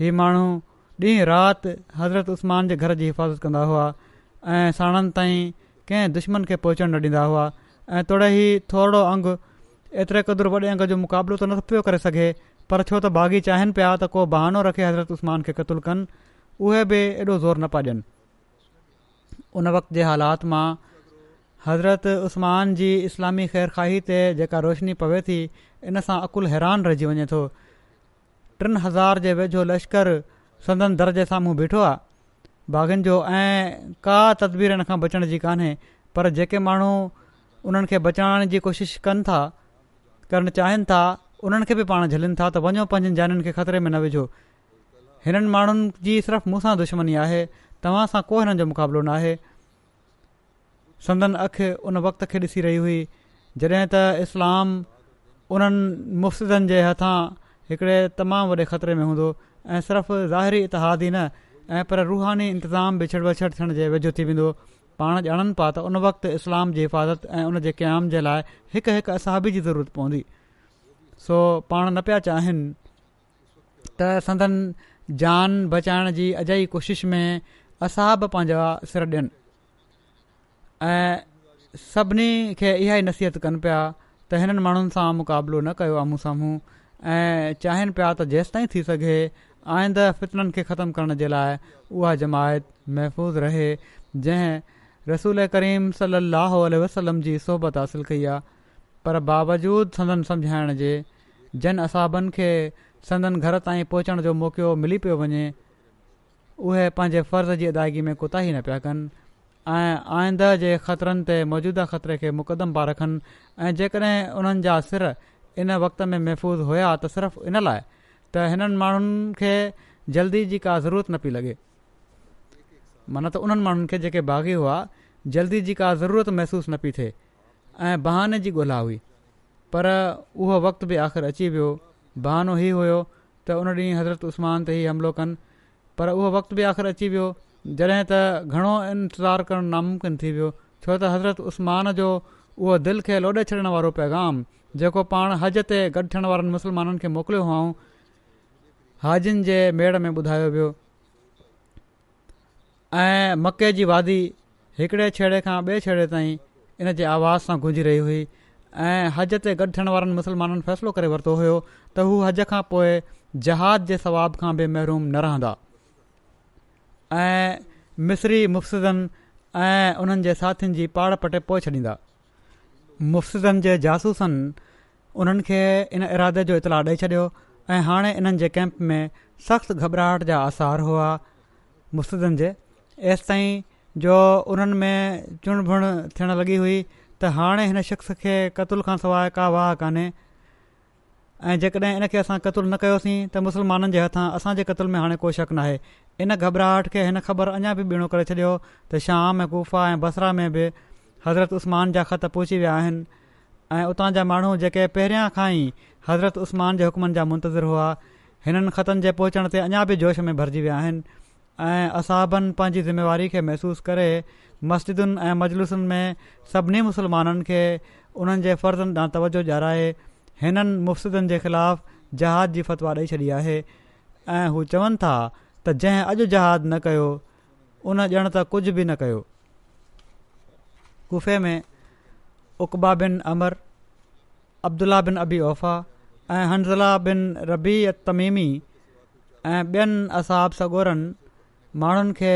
हीउ माण्हू ॾींहुं राति हज़रत उस्मान जे घर जी हिफ़ाज़त कंदा हुआ ऐं साणनि ताईं कंहिं दुश्मन खे पहुचण न ॾींदा हुआ ऐं तोड़े ई थोरो अंगु एतिरे क़दुरु वॾे अंग जो मुक़ाबिलो त न पियो करे सघे पर छो त बाग़ी चाहिनि पिया त को बहानो रखे हज़रत उस्मान खे क़तूल कनि उहे बि एॾो ज़ोर न पिया ॾियनि उन वक़्त जे हालात मां हज़रत उस्मान जी इस्लामी ख़ैरखाही ते जेका रोशनी पवे थी इन सां अक़ुलु हैरान रहिजी वञे थो टिनि हज़ार जे वेझो लश्कर संदन दर्जे साम्हूं बीठो आहे भागनि जो ऐं का तदबीर हिन खां बचण जी कान्हे पर जेके माण्हू उन्हनि खे बचाइण जी कोशिशि कनि था करणु चाहिनि था उन्हनि खे बि पाण झलनि था त वञो पंहिंजनि जानि खे ख़तरे में न विझो हिननि माण्हुनि जी सिर्फ़ु मूं दुश्मनी आहे तव्हां सां को हिननि जो मुक़ाबिलो नाहे अखि उन वक़्त खे ॾिसी रही हुई जॾहिं त इस्लाम उन्हनि मुफ़्तिदनि जे हथां हिकिड़े तमामु वॾे ख़तरे में हूंदो ऐं सिर्फ़ु ज़ाहिरी ई न ऐं पर रूहानी इंतिज़ाम बिछड़ बछड़ थियण जे वेझो थी वेंदो पाण ॼाणनि पिया त उन वक़्तु इस्लाम जी हिफ़ाज़त ऐं उन जे क़याम जे लाइ हिकु हिकु असाबी जी ज़रूरत पवंदी सो पाण न पिया चाहिनि त संदन जान बचाइण जी अजाई कोशिश में असाब पंहिंजा सिर ॾियनि ऐं सभिनी खे इहा ई नसीहत कनि पिया त हिननि माण्हुनि सां मुक़ाबिलो न कयो आम्हूं साम्हूं ऐं चाहिनि पिया त जेसिताईं थी सघे आईंदह फ़ितलनि खे ख़तमु करण जे लाइ उहा जमायत महफ़ूज़ रहे जंहिं रसूल करीम सली अह वसलम जी सोहबत हासिल कई आहे पर बावजूद संदन सम्झाइण जे जन असाबनि खे संदन घर ताईं पहुचण जो मौक़ो मिली पियो वञे उहे पंहिंजे फ़र्ज़ जी अदायगी में कुता ई न पिया कनि ऐं आईंद जे ख़तरनि ते मौजूदा ख़तरे खे मुक़दम पिया रखनि ऐं जेकॾहिं उन्हनि जा सिर इन वक़्त में महफ़ूज़ हुया त सिर्फ़ु इन लाइ त हिननि माण्हुनि खे जल्दी जी का ज़रूरत न पई लॻे मन त उन्हनि माण्हुनि खे जेके बाग़ी हुआ जल्दी जी का ज़रूरत महिसूसु न पई थिए ऐं बहाने जी ॻोल्हा हुई पर उहो वक़्तु बि आख़िर अची वियो बहानो ई हुयो त उन ॾींहुं हज़रत उस्मान ते ई हमिलो कनि पर उहो वक़्तु बि आख़िर अची वियो जॾहिं त घणो इंतज़ारु करणु नामुमकिन थी वियो छो त हज़रत उस्मान जो उहो दिलि खे लोढे छॾण वारो पैगाम जेको पाण हज ते गॾु थियण वारनि मुस्लमाननि खे मोकिलियो हुआ हाजिन जे मेड़ में ॿुधायो वियो ऐं मके जी वादी हिकिड़े छेड़े खां ॿिए छेड़े ताईं इन जे आवाज़ सां गुंजरी रही हुई ऐं हज ते गॾु थियण वारनि मुसलमाननि फ़ैसिलो करे वरितो हुयो त हू हज खां पोइ जहाज़ जे सवाब खां बि महरूम न रहंदा ऐं मिसरी मुफ़्तदनि ऐं उन्हनि जे साथियुनि जी पहाड़ पटे पोइ छॾींदा मुफ़्तिदनि जे जासूसनि उन्हनि इन इरादे जो इतलाह ॾेई छॾियो ऐं हाणे इन्हनि जे कैम्प में सख़्तु घबराहट जा आसार हुआ मुस्तिदनि जे एसि ताईं जो उन्हनि में चुण भुण थियण लॻी हुई त हाणे हिन शख़्स खे क़तुल खां सवाइ का वाह कान्हे ऐं जेकॾहिं इन खे असां क़तलु न कयोसीं त मुसलमाननि जे हथां असांजे कतल में हाणे को शक न आहे इन घबराहट खे हिन ख़बर अञा बिणो करे छॾियो त शाम ऐं गुफ़ा ऐं बसरा में बि हज़रत उस्मान जा ख़त पहुची विया आहिनि ऐं उतां जा माण्हू जेके पहिरियां खां ई हज़रत उस्मान जे हुकमनि जा मुंतज़रु हुआ हिननि ख़तनि जे पहुचण ते अञा बि जोश में भरिजी विया आहिनि ऐं असाबनि पंहिंजी ज़िमेवारी खे महसूसु करे मस्जिदुनि ऐं मजलूसुनि में सभिनी मुस्लमाननि खे उन्हनि जे फ़र्ज़नि ॾांहुं तवजो ॾियाराए हिननि मुफ़्तिदनि जे ख़िलाफ़ु जहाज़ जी फ़तवा ॾेई छॾी आहे ऐं हू चवनि था त जंहिं अॼु जहादु न कयो उन ॼण त कुझु बि न कयो गुफ़े में उकबा बिन अमर अब्दुला बिन अबी ओफ़ा ऐं हंज़ला बिन रबी तमीमी ऐं ॿियनि असाब सगोरनि माण्हुनि खे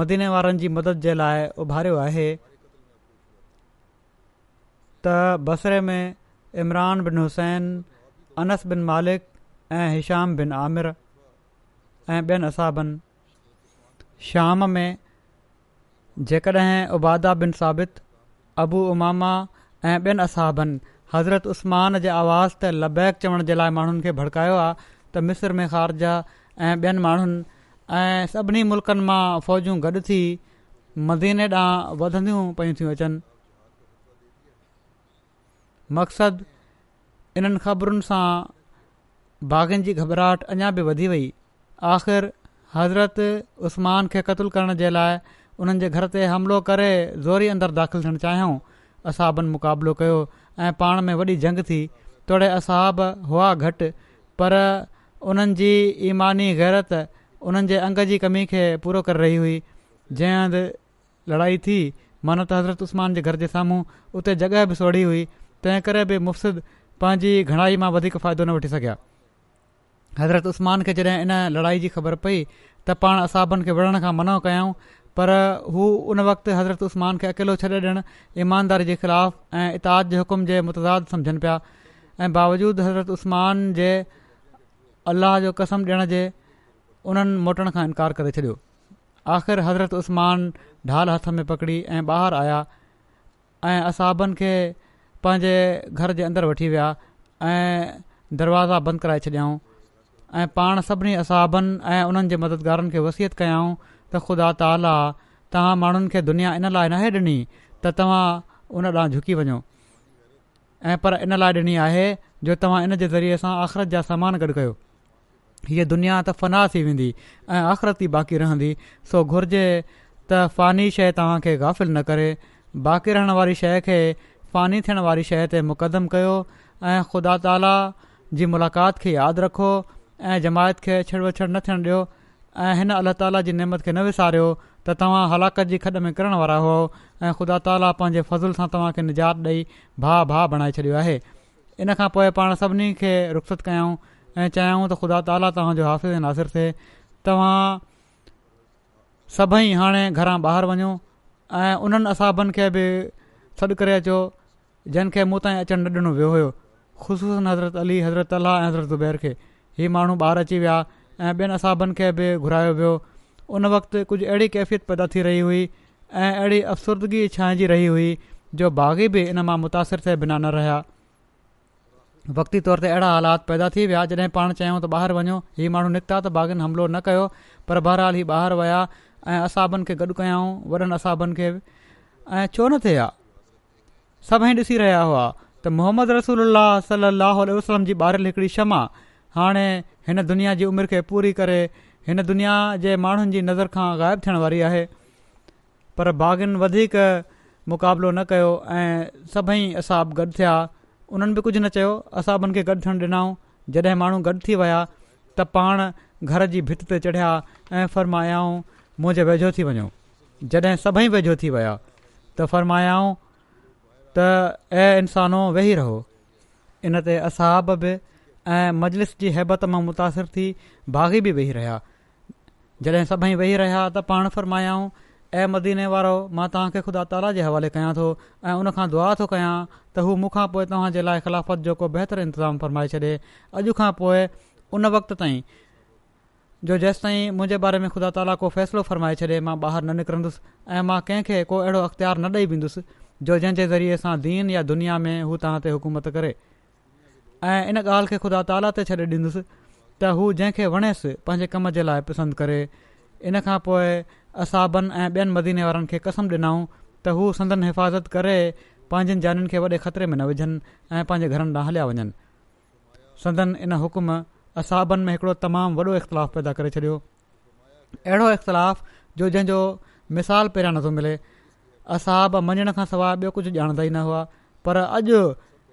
मदीने वारनि जी मदद जे लाइ उभारियो आहे त बसरे में इमरान बिन हुसैन अनस बिन मालिक ऐं हिशाम बिन आमिर ऐं ॿियनि असाबनि शाम में जेकॾहिं उबादा बिन साबित अबू उमामा ऐं ॿियनि असाबनि हज़रत उस्मान जे आवाज़ त लबैक चवण जे लाइ माण्हुनि खे भड़कायो आहे त मिस्र में ख़ारजा ऐं ॿियनि माण्हुनि ऐं सभिनी मुल्कनि मां फ़ौजूं गॾु थी मदीने ॾांहुं वधंदियूं पयूं थियूं अचनि मक़सदु इन्हनि ख़बरुनि सां भागनि जी घबराहट अञा बि वधी वई आख़िर हज़रत उस्मान खे क़तलु करण जे लाइ उन्हनि जे घर ते हमिलो करे ज़ोरी अंदरु दाख़िलु थियणु चाहियूं असाबनि मुक़ाबिलो कयो ऐं पाण में वॾी जंग थी तोड़े असहाब हुआ घटि पर उन्हनि जी ईमानी ग़ैरत उन्हनि जे अंग जी कमी खे पूरो करे रही हुई जंहिं हंधि लड़ाई थी मन त हज़रत उस्मान जे घर जे साम्हूं उते जॻह बि सोड़ी हुई तंहिं करे बि मुफ़िद पंहिंजी घणाई मां वधीक फ़ाइदो न वठी सघिया हज़रत उस्मान खे जॾहिं इन लड़ाई जी ख़बर पई त पाण असाबनि खे विढ़ण खां मना कयूं पर हू उन वक़्तु हज़रत उसमान खे अकेलो छॾे ॾियणु ईमानदारी जे ख़िलाफ़ु ऐं इताद जे हुकुम जे मुतदादु सम्झनि पिया ऐं बावजूदु हज़रत उसमान जे अलाह जो कसम ॾियण जे उन्हनि मोटण खां इनकार करे छॾियो आख़िर हज़रत उस्मान ढाल हथ में पकड़ी ऐं ॿाहिरि आया ऐं असहाबनि खे पंहिंजे घर जे अंदरि वठी विया ऐं दरवाज़ा बंदि कराए छॾियाऊं ऐं पाण सभिनी असहाबनि ऐं उन्हनि जे मददगारनि खे वसियत कयाऊं त ख़ुदा ताला तव्हां माण्हुनि खे दुनिया इन लाइ नाहे ॾिनी त तव्हां उन लाइ झुकी वञो ऐं पर इन लाइ ॾिनी आहे जो तव्हां इन जे ज़रिए सां आख़िरत जा सामान गॾु कयो हीअ दुनिया फना थी वेंदी ऐं आख़िरत ई बाक़ी रहंदी सो घुरिजे त फ़ानी शइ तव्हांखे गाफ़िल न करे बाक़ी रहण वारी शइ खे फ़ानी थियण वारी शइ ते मुक़दम कयो ऐं ख़ुदा ताला जी मुलाक़ात खे यादि रखो ऐं जमायत खे छड़ वछड़ न थियणु ॾियो ऐं हिन अलाह ताला जी नेमत खे न विसारियो त तव्हां हलाकत जी खॾ में किरण वारा हुओ ऐं ख़ुदा ताली पंहिंजे फज़ल सां तव्हांखे निजात ॾेई भाउ भाउ बणाए छॾियो आहे इन खां पोइ पाण सभिनी खे रुख़ु कयूं ऐं चाहियूं त ख़ुदा ताली तव्हांजो हाफ़िज़ नासिर थिए तव्हां सभई हाणे घरां ॿाहिरि वञो ऐं उन्हनि असाबनि खे बि सॾु करे अचो जंहिंखे मूं ताईं अचणु न ॾिनो वियो हुयो ख़ुशूस हज़रत अली हज़रत तालाह ऐं हज़रत ज़ुबैर खे हीउ माण्हू ॿाहिरि अची विया ऐं ॿियनि असाबनि खे बि घुरायो वियो उन वक़्तु कुझु अहिड़ी कैफ़ियत पैदा थी रही हुई ऐं अहिड़ी अफ़सुर्दगी छांइजी रही हुई जो बाग़ी बि इन मां मुतासिर थिए बिना न रहिया वक़्ती तौर ते अहिड़ा हालात पैदा थी विया जॾहिं पाण चाहियूं त ॿाहिरि वञो हीउ माण्हू निकिता त बाग़िन हमिलो न कयो पर बहरहाली ॿाहिरि विया ऐं असाबनि खे गॾु कयाऊं वॾनि असाबनि खे ऐं छो न थिया सभई ॾिसी रहिया हुआ त मोहम्मद रसूल सली अलाह वसलम जी ॿारियल हिकिड़ी शमा हाणे हिन दुनिया जी उमिरि खे पूरी करे हिन दुनिया जे माण्हुनि जी नज़र खां ग़ाइबु थियण वारी आहे पर बागिन वधीक मुक़ाबिलो न कयो ऐं सभई असाब गॾु थिया उन्हनि बि कुझु न चयो असाबनि खे गॾु थियणु ॾिनऊं जॾहिं माण्हू गॾु थी विया त पाण घर जी भित ते चढ़िया ऐं फ़रमायाऊं मुंहिंजे वेझो थी वञो जॾहिं सभई वेझो थी विया त फ़रमायाऊं त ऐं इंसानो वेही रहो इन ते असाब बि ऐं मजलिस जी हेबत मां मुतासिर थी बाग़ी बि वेही रहिया जॾहिं सभई वेही रहिया त पाण फ़र्मायाऊं ऐं मदीने वारो मां तव्हांखे ख़ुदा ताला जे हवाले कयां थो ऐं उनखां दुआ थो कयां त हू मूंखां पोइ तव्हां जे लाइ ख़िलाफ़त जो को बहितर इंतज़ामु फ़र्माए छॾे अॼु खां पोइ उन वक़्त ताईं जो जेसि ताईं मुंहिंजे बारे में ख़ुदा ताला को फ़ैसिलो फ़र्माए छॾे मां ॿाहिरि न निकिरंदुसि ऐं मां कंहिंखे को अहिड़ो अख़्तियार न ॾेई वेंदुसि जो जंहिंजे ज़रिए सां दीन या दुनिया में हू तव्हां हुकूमत करे ऐं इन ॻाल्हि खे ख़ुदा ताला ते छॾे ॾींदुसि त हू जंहिंखे वणेसि पंहिंजे कम जे लाइ पसंदि करे इन खां पोइ असाबनि ऐं ॿियनि मदीने वारनि खे कसम ॾिनऊं त हू संदन हिफ़ाज़त करे पंहिंजनि जानि खे वॾे ख़तरे में न विझनि ऐं पंहिंजे घरनि ॾांहुं हलिया वञनि संदन इन हुकुम असाबनि में हिकिड़ो तमामु वॾो पैदा करे छॾियो अहिड़ो इख़्तिलाफ़ जो जंहिंजो मिसाल पहिरियां नथो मिले असाब मञण खां सवाइ ॿियो कुझु ॼाणंदा ई न हुआ पर अॼु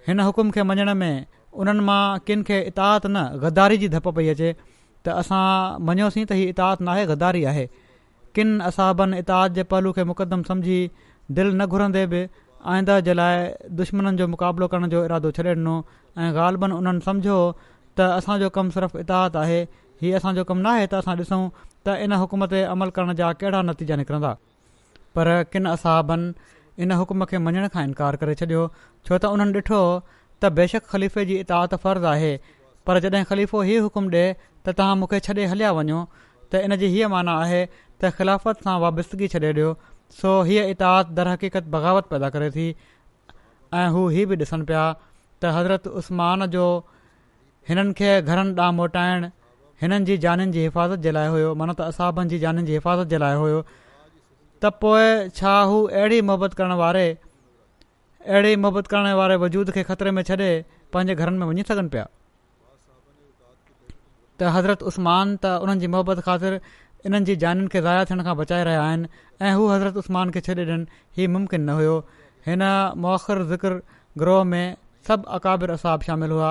हिन हुकुम खे मञण में उन्हनि मां किन खे इतात न ग़दारी जी धप पई अचे त असां मञियोसीं त हीउ इताहत नाहे गदारी आहे किन असाबनि इतात जे पहलू खे मुक़दम सम्झी दिलि न घुरंदे बि आईंदा जे लाइ दुश्मननि जो मुक़ाबिलो करण जो इरादो छॾे ॾिनो ऐं ग़ालिबनि उन्हनि सम्झो त असांजो कमु सिर्फ़ु इताहत आहे हीअ असांजो कमु नाहे त असां ॾिसूं त इन हुकुम ते अमल करण जा कहिड़ा नतीजा निकिरंदा पर किन असाबनि इन हुकुम खे मञण खां इनकार करे छॾियो छो त उन्हनि ॾिठो त बेशक ख़लीफ़े जी इतात फ़र्ज़ु आहे पर जॾहिं ख़लीफ़ो ई हुकुम ॾिए त तव्हां मूंखे छॾे हलिया वञो त इन जी हीअ माना आहे त ख़िलाफ़त सां वाबस्तगी छॾे ॾियो सो हीअ इतात हक़ीक़त बग़ावत पैदा करे थी ऐं हू हीअ बि ॾिसनि पिया त हज़रत उस्मान जो हिननि खे घरनि ॾांहुं मोटाइणु हिननि जी जानि जी हिफ़ाज़त जे लाइ हुयो मन त असाबनि जी जानि जी हिफ़ाज़त जे लाइ हुयो त पोइ छा हू अहिड़ी मोहबत करण वारे अहिड़े ई मोहबत करण वारे वजूद खे ख़तरे में छॾे पंहिंजे घरनि में वञी सघनि पिया त हज़रत उस्मान त उन्हनि जी मुहबत ख़ातिर इन्हनि जी जानि खे ज़ाया थियण खां बचाए रहिया आहिनि ऐं हू हज़रत उस्मान खे छॾे ॾियनि हीउ मुमकिन न हुयो हिन मौख़रु ज़िक्र ग्रोह में सभु असाब शामिल हुआ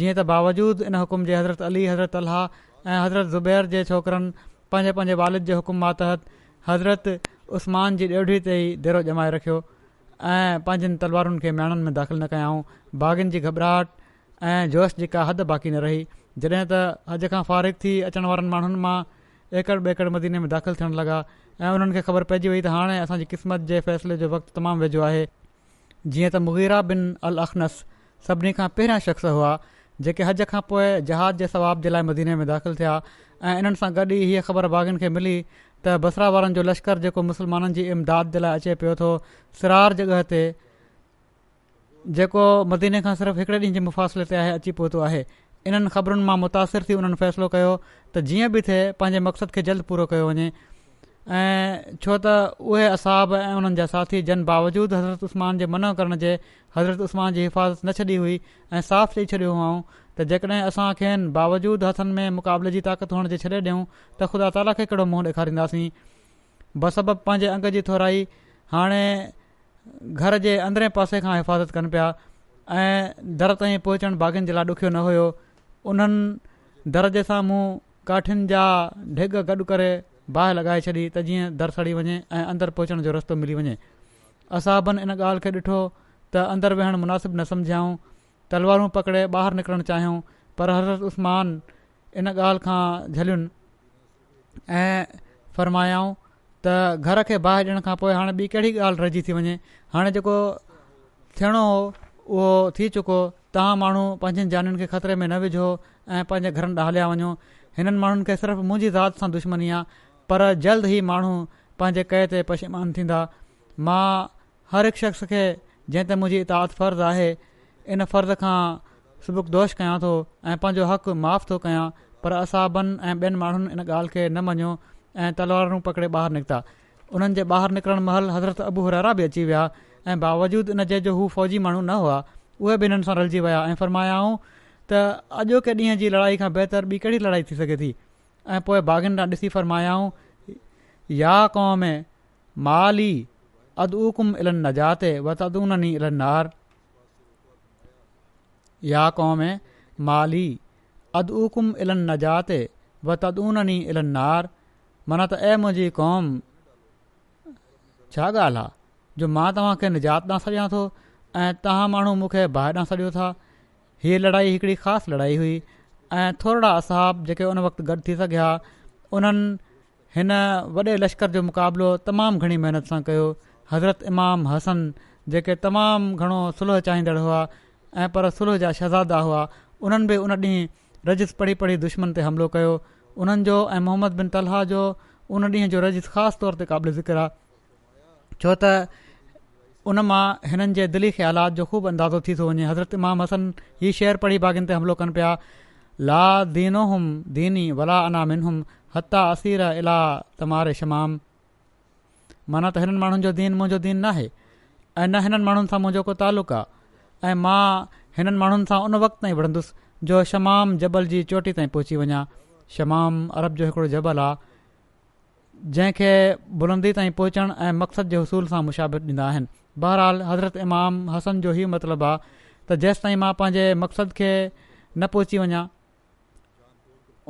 जीअं त बावजूद इन हुकुम जे हज़रत अली हज़रत अलाह ऐं हज़रत ज़ुबैर जे छोकिरनि पंहिंजे पंहिंजे वालिद जे हुकुम मातहत हज़रत उस्मान जी ॾेढी ते ई देरो जमाए रखियो ऐं पंहिंजनि तलवारुनि खे मयाणनि में दाख़िल न कयाऊं बाग़नि जी घबराहट ऐं जोश जेका हद बाक़ी न रही जॾहिं त हॼ खां फ़ारिग थी अचण वारनि माण्हुनि मां एकड़ ॿेकड़ मदीने में दाख़िल थियणु लॻा ऐं उन्हनि ख़बर पइजी वई त हाणे असांजी क़िस्मत जे फ़ैसिले जो वक़्तु तमामु वेझो आहे जीअं त मुगीरा बिन अल अख़नस सभिनी खां पहिरियां शख़्स हुआ जेके हज खां पोइ जहाज़ जे सवाब जे लाइ मदीने में दाख़िल थिया ऐं इन्हनि सां गॾु ई हीअ ख़बर बागनि खे मिली त बसरा वारनि जो लश्कर जेको मुसलमाननि जी इमदाद जे लाइ अचे पियो थो सिरार जॻह ते जेको मदीने खां सिर्फ़ु हिकड़े ॾींहं जे मुफ़ासिले ते अची पहुतो आहे इन्हनि ख़बरुनि मां मुतासिर थी उन्हनि फ़ैसिलो कयो त जीअं बि थिए पंहिंजे मक़सद खे जल्द पूरो कयो वञे ऐं छो त उहे असाब ऐं उन्हनि जा साथी जन बावजूद हज़रत उस्मान जे मना करण जे हज़रत उस्मान जी हिफ़ाज़त न छॾी हुई ऐं साफ़ चई छॾियो हुआ त जेकॾहिं असांखे बावजूद हथनि में मुक़ाबले जी ताक़त हुअण जी छॾे ॾियूं त ख़ुदा ताला खे कहिड़ो मुंहुं ॾेखारींदासीं बसब पंहिंजे अंग जी थोराई हाणे घर जे अंदरे पासे खां हिफ़ाज़त कनि पिया ऐं दर ताईं पहुचण बाग़ियुनि जे लाइ ॾुखियो न हुयो उन्हनि दर जे सां मुंहुं काठियुनि जा ढिघ गॾु करे बाहि लॻाए छॾी त जीअं दर सड़ी वञे ऐं अंदरि पहुचण जो रस्तो मिली वञे असां इन ॻाल्हि खे ॾिठो त अंदरु वेहणु मुनासिबु न सम्झायूं तलवारूं पकिड़े ॿाहिरि निकिरणु चाहियूं पर हज़रत उस्मान इन ॻाल्हि खां झलियुनि ऐं फ़रमायाऊं त घर खे ॿाहिरि ॾियण खां पोइ हाणे ॿी कहिड़ी ॻाल्हि रहिजी थी वञे हाणे जेको थियणो हो उहो थी चुको तव्हां माण्हू पंहिंजनि जानि खे ख़तरे में न विझो ऐं पंहिंजे घरनि हलिया वञो हिननि माण्हुनि खे सिर्फ़ु मुंहिंजी ज़ात सां दुश्मनी आहे पर जल्द ई माण्हू पंहिंजे कए ते पशिमान थींदा मां हर हिकु शख़्स खे जंहिं ते मुंहिंजी इताद फ़र्ज़ु आहे इन फ़र्ज़ खां सुबुक़ दोश कयां थो ऐं पंहिंजो हक़ु माफ़ु थो कयां पर असां ॿिनि ऐं ॿियनि माण्हुनि इन ॻाल्हि खे न मञियो ऐं तलवारूं पकिड़े ॿाहिरि निकिता उन्हनि जे ॿाहिरि निकिरण महिल हज़रत अबू हरारा बि अची विया ऐं बावजूदु इन जे जो हू फ़ौजी माण्हू न हुआ उहे बि हिननि सां रलिजी विया ऐं फ़र्मायाऊं त अॼोके ॾींहं जी लड़ाई खां बहितर ॿी कहिड़ी लड़ाई थी सघे थी ऐं पोइ भागिन ॾिसी या कौम माली अदूकुम इलन नजाते वत नार या क़ौम माली अदऊकुम इल नजात व तदनी इलन नार माना त ऐ मुंहिंजी क़ौम छा ॻाल्हि आहे जो मां तव्हांखे निजात ॾांहुं छॾियां थो ऐं तव्हां माण्हू मूंखे बाहि ॾांहुं छॾियो था हीअ लड़ाई हिकिड़ी ख़ासि लड़ाई हुई ऐं थोरा असाब जेके उन वक़्तु गॾु थी सघिया उन्हनि हिन वॾे लश्कर जो मुक़ाबिलो तमामु घणी महिनत सां कयो हज़रत इमाम हसन जेके तमामु घणो सुलह चाहींदड़ हुआ ऐं पर सुलह जा शहज़ादा हुआ उन्हनि बि उन ॾींहुं रजिस पढ़ी पढ़ी दुश्मन ते हमिलो कयो उन्हनि जो ऐं मोहम्मद बिन तलाह जो उन ॾींहं जो रजिस ख़ासि तौर ते क़ाबिल ज़िक्र छो त उन मां हिननि जे दिली ख़्यालात जो ख़ूब अंदाज़ो थी थो वञे हज़रत इमाम हसन ही शेर पढ़ी बाग़नि ते हमिलो कनि पिया ला दीनो हुम दीनी वला अना मिन हुम हता असीर इला तमारे शमाम माना त हिननि माण्हुनि जो दीन मुंहिंजो दीन न आहे ऐं न हिननि माण्हुनि सां मुंहिंजो को तालुक़ु आहे ऐं मां हिननि माण्हुनि सां उन वक़्तु ताईं वढ़ंदुसि जो शमाम जबल जी चोटी ताईं पहुची वञा शमाम अरब जो हिकिड़ो जबल आहे जंहिंखे बुलंदी ताईं पहुचण ऐं मक़सद जे उसूल सां मुशाबितु ॾींदा आहिनि बहरहाल हज़रत इमाम हसन जो हीउ मतिलबु आहे त जेसि ताईं मां पंहिंजे मक़सद खे न पहुची वञा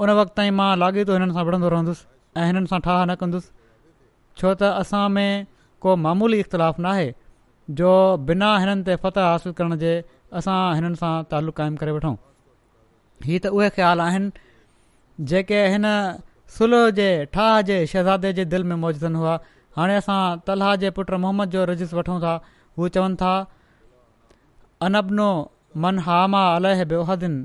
उन वक़्त ताईं मां लाॻीतो हिननि सां वढ़ंदो रहंदुसि ऐं हिननि सां ठाह न कंदुसि छो त असां में को मामूली इख़्तिलाफ़ु न आहे जो बिना हिननि ते फ़तह हासिलु करण जे असां हिननि सां तालुक़ु काइमु करे वठूं हीअ त उहे ख़्यालु आहिनि जेके हिन सुलह जे ठाह जे शहज़ादे जे दिलि में मौजदनि हुआ हाणे असां तलाह जे पुटु मोहम्मद जो रजिस वठूं था हू चवनि था अनबनो मन हामा अलह बेओहदन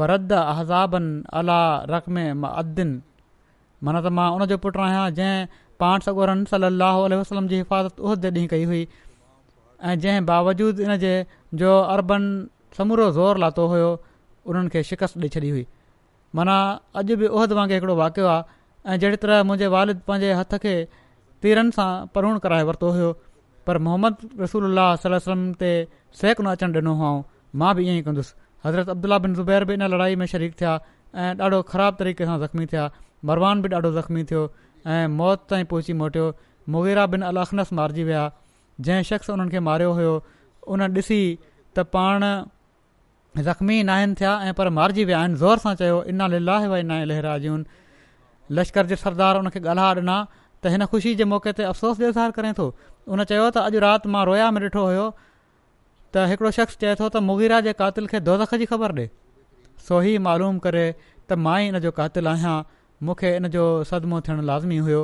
वरद अहज़ाबन अल रक़म मदीन माना त मां उनजो पुटु आहियां जंहिं पाण सॻोरन सली अह वसलम जी हिफ़ाज़त उह ॾींहुं कई हुई ऐं जंहिं बावजूद इन जे जो अरबन समूरो ज़ोर लातो हुयो उन्हनि खे शिकस्त ॾेई छॾी हुई माना अॼु बि उहिद वांगुरु हिकिड़ो वाक़ियो आहे ऐं जहिड़ी तरह मुंहिंजे वालिद पंहिंजे हथ खे तीरनि सां परूण कराए वरितो हुयो पर मोहम्मद रसूल अलाहुम ते सहकु न अचणु ॾिनो हुओ मां बि ईअं ई कंदुसि हज़रत अब्दुला बिन ज़ुबैर बि इन लड़ाई में शरीक थिया ऐं ॾाढो ख़राबु तरीक़े सां ज़ख़्मी थिया मरवान बि ॾाढो ज़ख़्मी थियो ऐं मौत ताईं पहुची मोटियो मुगेरा बिन अलखनस अलाखनस मारिजी विया जंहिं शख़्स उन्हनि खे मारियो हुयो उन ॾिसी त पाण ज़ख़्मी न आहिनि थिया ऐं पर मारिजी विया आहिनि ज़ोर सां चयो इना लिलाहे नाहे लहरा जन लश्कर जे सरदार हुनखे ॻाल्हा ॾिना त हिन ख़ुशी जे मौक़े ते अफ़सोस जो इज़हार करे थो उन चयो त अॼु राति मां रोया में ॾिठो हुयो त हिकिड़ो शख़्स चए थो त मुगीरा जे कातिल खे दोज़ख जी ख़बर ॾिए सो ई मालूम करे त मां ई इन जो कातिल आहियां मूंखे इन जो सदमो थियणु लाज़मी हुयो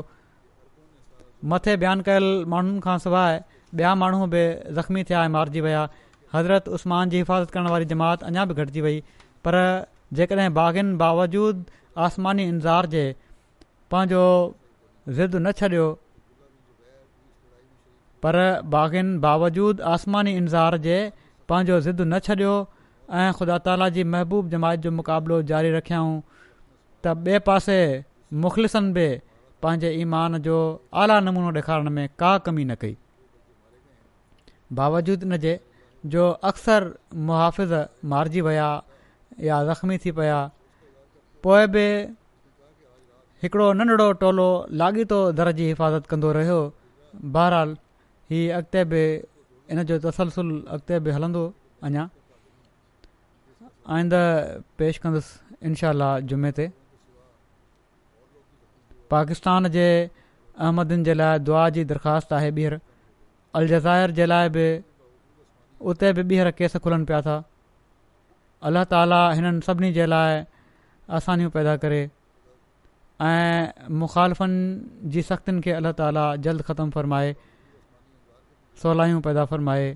मथे बयानु कयल माण्हुनि खां ॿिया माण्हू बि ज़ख़्मी थिया ऐं मारिजी विया हज़रत उस्मान जी हिफ़ाज़त करण वारी जमात अञा बि घटिजी वई पर जेकॾहिं बाग़िन बावजूद आसमानी इंज़ार जे पंहिंजो ज़िद न छॾियो पर बाग़िन बावजूद आसमानी इंज़ार जे पंहिंजो ज़िद न छॾियो ऐं ख़ुदा ताला जी महबूबु जमायत जो मुक़ाबिलो जारी रखियाऊं त ॿिए पासे मुख़लिसनि बि पंहिंजे ईमान जो आला नमूनो ॾेखारण में का कमी न कई बावजूद इन जे जो अक्सर मुहाफ़िज़ मारिजी विया या ज़ख़्मी थी पिया पोइ बि हिकिड़ो नंढिड़ो टोलो लाॻीतो दर जी हिफ़ाज़त कंदो रहियो बहरहाल ही अॻिते बि इन जो तसलसुल अॻिते बि हलंदो अञा आईंदु पेश कंदुसि इनशा जुमे ते पाकिस्तान जे अहमदन जे लाइ दुआ जी दरख़्वास्त आहे ॿीहर अल जज़ाइर जे लाइ बि उते बि ॿीहर केस खुलनि पिया था अलाह ताला हिननि सभिनी जे लाइ आसानियूं पैदा करे ऐं मुख़ालिफ़नि जी सख़्तियुनि खे अल्ला ताला जल्द ख़तमु फ़रमाए सवलायूं पैदा फ़रमाए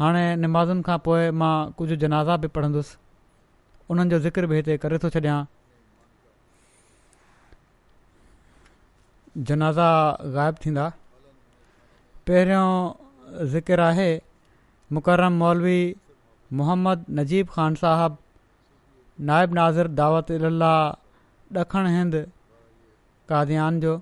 हाणे नमाज़ुनि खां पोइ मां कुझु जनाज़ा बि पढ़ंदुसि उन्हनि जो ज़िक्र बि हिते करे थो छॾियां जनाज़ा ग़ाइबु थींदा पहिरियों ज़िकरु आहे मुकर मौलवी मुहम्मद नजीब ख़ान साहबु नायब नाज़र दावत इलाह ॾखण हिंद कादयान जो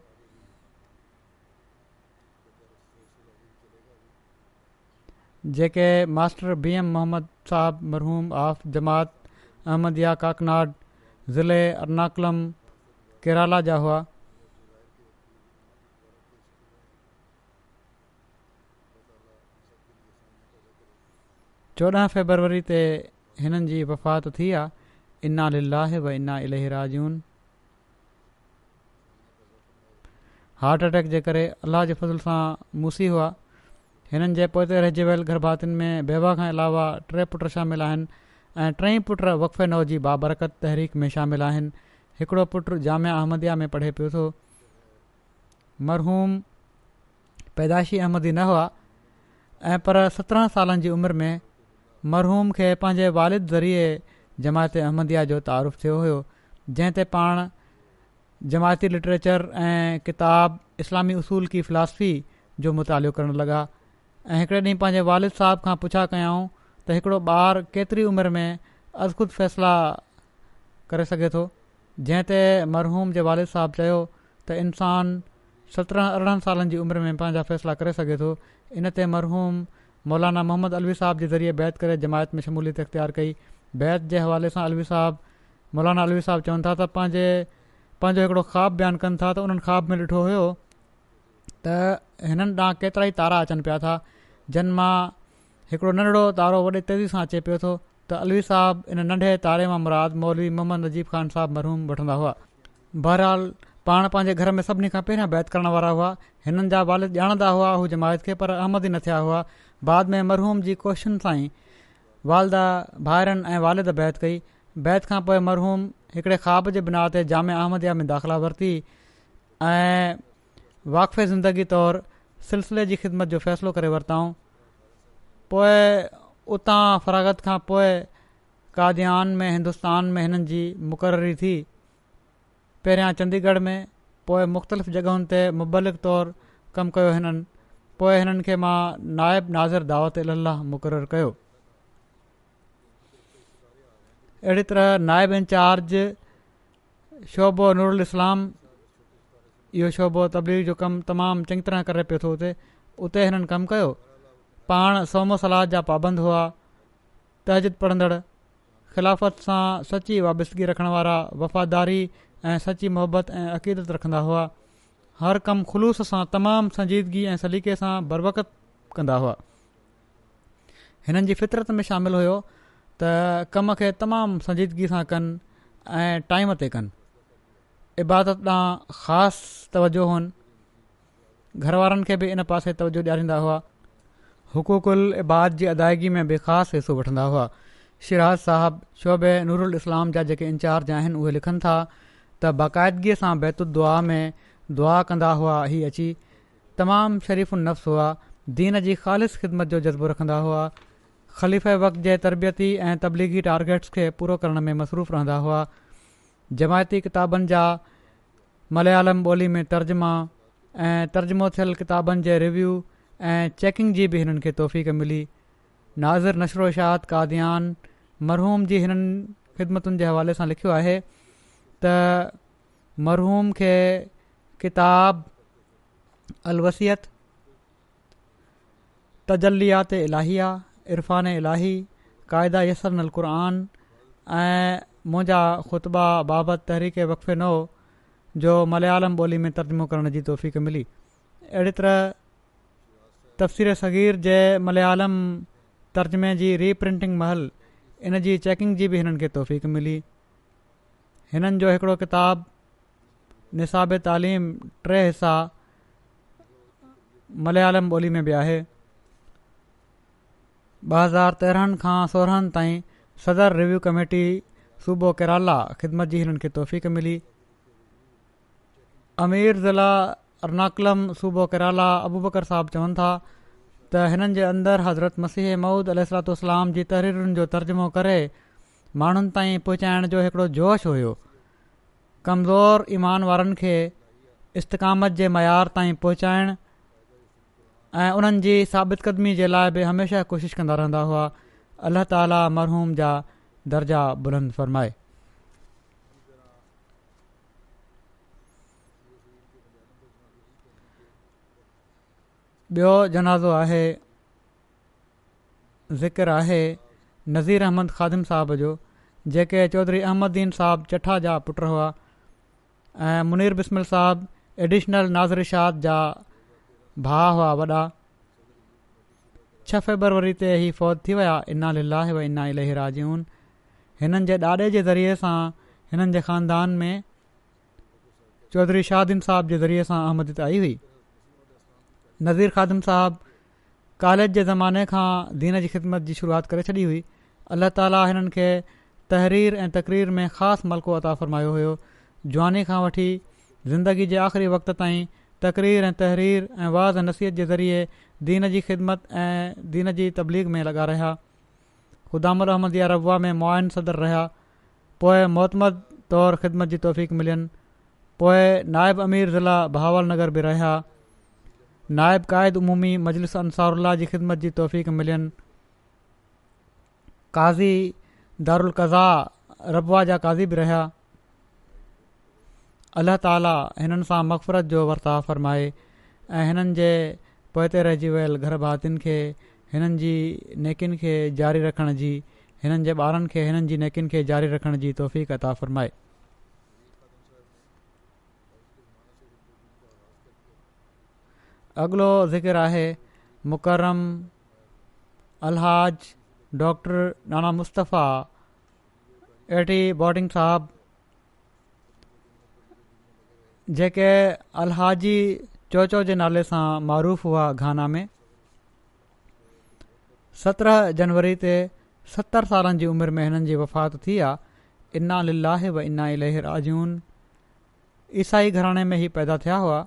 जेके मास्टर बी एम मोहम्मद साहबु मरहूम आफ जमात अहमद या काकनाड ज़िले अरुनाकलम केरला जा हुआ चोॾहं फेबरवरी ते हिननि जी वफ़ात थी आहे इना व इना इलाही राजून हार्ट अटैक जे करे अलाह जे फज़ल सां मूसी हुआ हिननि जे पोइते रहिजी वियल गर्भातियुनि में बेवा खां अलावा टे पुट शामिल आहिनि ऐं टई पुट वक़फ़े नव जी बाबरकत तहरीक में शामिल आहिनि हिकिड़ो पुटु जामिया अहमदिया में पढ़े पियो थो मरहूम पैदाशी अहमदी न हुआ ऐं पर सत्रहं सालनि जी उमिरि में मरहूम खे पंहिंजे والد ज़रिए जमायत अहमदिया जो तारफ़ थियो हुयो जंहिं ते पाण जमायती लिटरेचर ऐं किताब इस्लामी उसूल की फिलासफ़ी जो मुतालो करणु लॻा ऐं हिकिड़े ॾींहुं पंहिंजे वालि साहिब खां पुछा कयऊं त हिकिड़ो ॿारु केतिरी उमिरि में अज़ ख़ुदि फ़ैसिला करे सघे थो जंहिं ते मरहूम जे वालिद साहिब चयो त इंसान सत्रहं अरिड़हं सालनि जी उमिरि में पंहिंजा फ़ैसिला करे सघे थो इन ते मरहूम मौलाना मोहम्मद अलवी صاحب जे ज़रिए बैत کرے जमायत में शमूलियत इख़्तियार कई बैत जे حوالے सां अलवी صاحب मौलाना अलवी صاحب चवनि था त पंहिंजे पंहिंजो خواب بیان تھا था त خواب ख़्वाब में ॾिठो हुओ त हिननि تارا तारा تھا पिया था जिन मां हिकिड़ो नंढड़ो तारो वॾे तेज़ी सां अचे पियो थो अलवी साहिब इन नंढे तारे मां मुराद मोलवी मोहम्मद नजीब ख़ान ہوا بہرحال پان हुआ گھر میں पंहिंजे घर में सभिनी खां والا बैत करण جا हुआ हिननि जा वालि جماعت हुआ پر जमायत खे पर अहमद बाद में मरहूम जी कोशिशुनि सां ई वालदा भाइरनि ऐं वालिद बैत कई बैत खां पोइ मरहूम हिकिड़े ख़्वाब जे बिना ते जामे अहमद में दाख़िला वरिती ऐं वाक़फ़े ज़िंदगी तौरु सिलसिले जी ख़िदमत जो फ़ैसिलो करे वरिताऊं पोइ उतां फरागत खां पोइ कादयान में हिंदुस्तान में हिननि जी मुक़ररी थी पहिरियां चंडीगढ़ में पोइ मुख़्तलिफ़ जॻहियुनि ते मुबलिक तौरु कमु कयो हिननि पोइ हिननि खे मां नायब नाज़र दावत अलाह मुक़ररु कयो अहिड़ी तरह नाइब इंचार्ज शोबो नूरु इस्लाम इहो शोबो तबलीग जो कमु तमामु चङी तरह करे पियो थो उते उते हिननि कमु कयो पाण सोमो सलाद जा पाबंद हुआ तहज़िद पढ़ंदड़ ख़िलाफ़त सां सची वाबिगी रखण वारा वफ़ादारी ऐं सची मुहबत ऐं अक़ीदत रखंदा हुआ हर कम ख़ुलूस सां तमामु संजीदगी ऐं सलीक़े सां बरबकत कंदा हुआ हिननि जी फितरत में शामिल हुयो त कम खे तमामु संजीदगीअ सां कनि ऐं टाइम ते कनि इबादत ॾांहुं ख़ासि तवजो हुअनि घर वारनि खे बि इन पासे तवजो ॾियारींदा हुआ हुकूकुल इबाद जी अदायगी में बि ख़ासि हिसो वठंदा हुआ शिराज साहब शोबे नूरुल इस्लाम जा जेके इंचार्ज आहिनि उहे लिखनि था त बाक़ाइदगीअ सां बैतु दुआ में दुआ कंदा हुआ ही अची तमामु शरीफ़ नफ़्स हुआ दीन जी ख़ालि ख़िदमत जो जज़्बो रखंदा हुआ ख़लीफ़े वक़्त जे तरबियती ऐं तबलीगी टारगेट्स खे पूरो करण में मसरूफ़ रहंदा हुआ जमायती किताबनि जा मलयालम ॿोली में तर्जमा ऐं तर्जमो थियल किताबनि जे रिव्यू ऐं चेकिंग जी बि हिननि खे तौफ़ मिली नाज़िर नशरो शाद काद्यान मरहूम जी हिननि ख़िदमतुनि जे हवाले सां लिखियो आहे त मरहूम खे किताब अलवसियत तजलियात इलाहिया इरफ़ान इलाही क़ाइदा यसलक़ुर ऐं मुंहिंजा ख़ुतबा बाबति तहरीक़ वक़्फ़े नओ जो मलयालम ॿोली में तर्जुमो करण जी तौफ़ीक़ु मिली अहिड़ी तरह तफ़सीर सग़ीर जंहिं मलयालम तर्जुमे जी रीप्रिंटिंग महल इन जी चैकिंग जी बि हिननि खे तोफ़िकु मिली हिननि जो हिकिड़ो किताबु निसाबु तालीम टे हिसा मलयालम ॿोली में बि आहे ॿ हज़ार तेरहंनि खां सोरहंनि ताईं सदर रिव्यू कमेटी सूबो केराला ख़िदमत जी हिननि खे तौफ़ मिली अमीर ज़िला अर्नाकलम सूबो किराला अबूबकर साहिबु चवनि था त हिननि जे अंदरि हज़रत मसीह मूद अलाम जी तहरीरुनि जो तर्जुमो करे माण्हुनि ताईं पहुचाइण जो हिकिड़ो जोश हुयो कमज़ोर ईमान वारनि खे इस्तक़ामत जे मयार ताईं पहुचाइण ऐं उन्हनि जी साबित क़दमी जे लाइ बि हमेशह कोशिश कंदा रहंदा हुआ अलाह ताला मरहूम जा दर्जा बुलंद फ़रमाए ॿियो जनाज़ो आहे ज़िक्र आहे नज़ीर अहमद ख़ादिम साहब जो जेके चौधरी अहमद दीन साहब चठा जा पुट हुआ मुनीर बिस्मिल साहब एडिशनल नाज़िर शाह जा भाउ हुआ वॾा छह फेबरवरी ते ई फ़ौज थी विया इना लाहे इना इलहरा जी हून हिननि जे ॾाॾे जे ज़रिए सां हिननि जे ख़ानदान में चौधरी शादीम साहब जे ज़रिए सां अहमदत आई हुई नज़ीर ख़ादिम साहब कॉलेज जे ज़माने खां दीन जी ख़िदमत जी शुरुआत करे छॾी हुई अल्ला ताली हिननि खे तहरीर ऐं तकरीर में ख़ासि मलको अता फ़रमायो हुयो जवानी खां वठी ज़िंदगी जे आख़िरी वक़्तु ताईं तक़रीर ऐं तहरीर ऐं वाज़ ऐं नसीहत जे ज़रिए दीन जी ख़िदमत ऐं दीन जी तबलीग में लॻा रहिया ख़ुदाद अहमद इहा रवा में मुआन सदर रहिया पोइ मोहतमद तौरु ख़िदमत जी तौफ़ीक़ मिलनि पोइ नाइब अमीर ज़िला भावल नगर बि रहिया नायब क़ाइद उमूमी मजलिस अंसारु जी ख़िदमत जी तौफ़क़ मिलनि काज़ी दारकज़ा रबा जा क़ाज़ी बि रहिया अलाह ताला हिननि सां मक़फ़रत जो वर्ता फ़रमाए ऐं हिननि जे पोइ ते रहिजी वियल घर खे हिननि जी नेकियुनि खे जारी रखण जी हिननि जे ॿारनि खे हिननि जी नेकियुनि खे जारी रखण जी तोहफ़िकत आहे फ़रमाए अॻिलो ज़िकर आहे मुकरम अलहाज डॉक्टर नाना मुस्तफ़ा एटी बॉडिंग साहबु जेके अलहाजी चोचो जे नाले सां मरुफ हुआ घाना में सत्रहं जनवरी ते सतरि सालनि जी उमिरि में हिननि जी वफ़ात थी आहे इना व इना इलहिर राजून ईसाई घराणे में ई पैदा थिया हुआ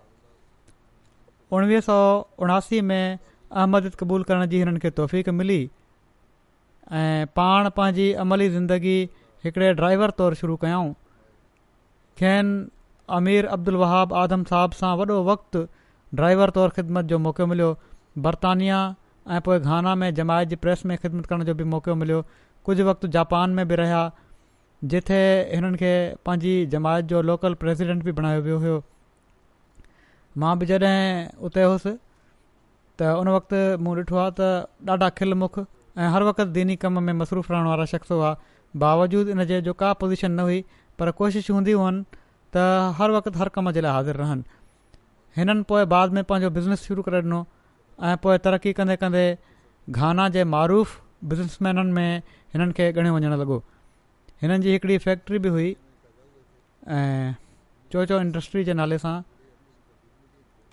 उणिवीह सौ उणासी में अहमद क़बूल करण जी हिननि खे तौफ़क़ मिली ऐं पाण पंहिंजी अमली ज़िंदगी हिकिड़े ड्राइवर तौरु शुरू कयाऊं खेनि अमीर अब्दुल वहाब आदम साहब सां वॾो वक़्तु ड्राइवर तौरु ख़िदमत जो मौक़ो मिलियो बर्तानिया ऐं पोइ घाना में जमायत जी प्रेस में ख़िदमत करण जो बि मौक़ो मिलियो कुझु वक़्तु जापान में बि रहिया जिथे हिननि खे पंहिंजी जमायत जो लोकल प्रेसिडेंट बि बणायो वियो हुयो मां बि जॾहिं उते हुउसि त उन वक़्तु मूं ॾिठो आहे त ॾाढा खिल मुख ऐं हर वक़्तु दीनी कम में मसरूफ़ रहण वारा शख़्स हुआ बावजूद इनजे जो का पोज़ीशन न हुई पर कोशिशि हूंदी हुयूं त हर वक़्तु हर कम जे लाइ हाज़िर रहनि हिननि पोइ बाद में पंहिंजो बिज़नेस शुरू करे ॾिनो ऐं पोइ तरक़ी कंदे कंदे घाना जे मारूफ़ बिज़नेसमैननि में हिननि खे ॻणियो वञणु लॻो हिननि जी हिकिड़ी फैक्ट्री बि हुई ऐं चोचो इंडस्ट्री जे नाले सां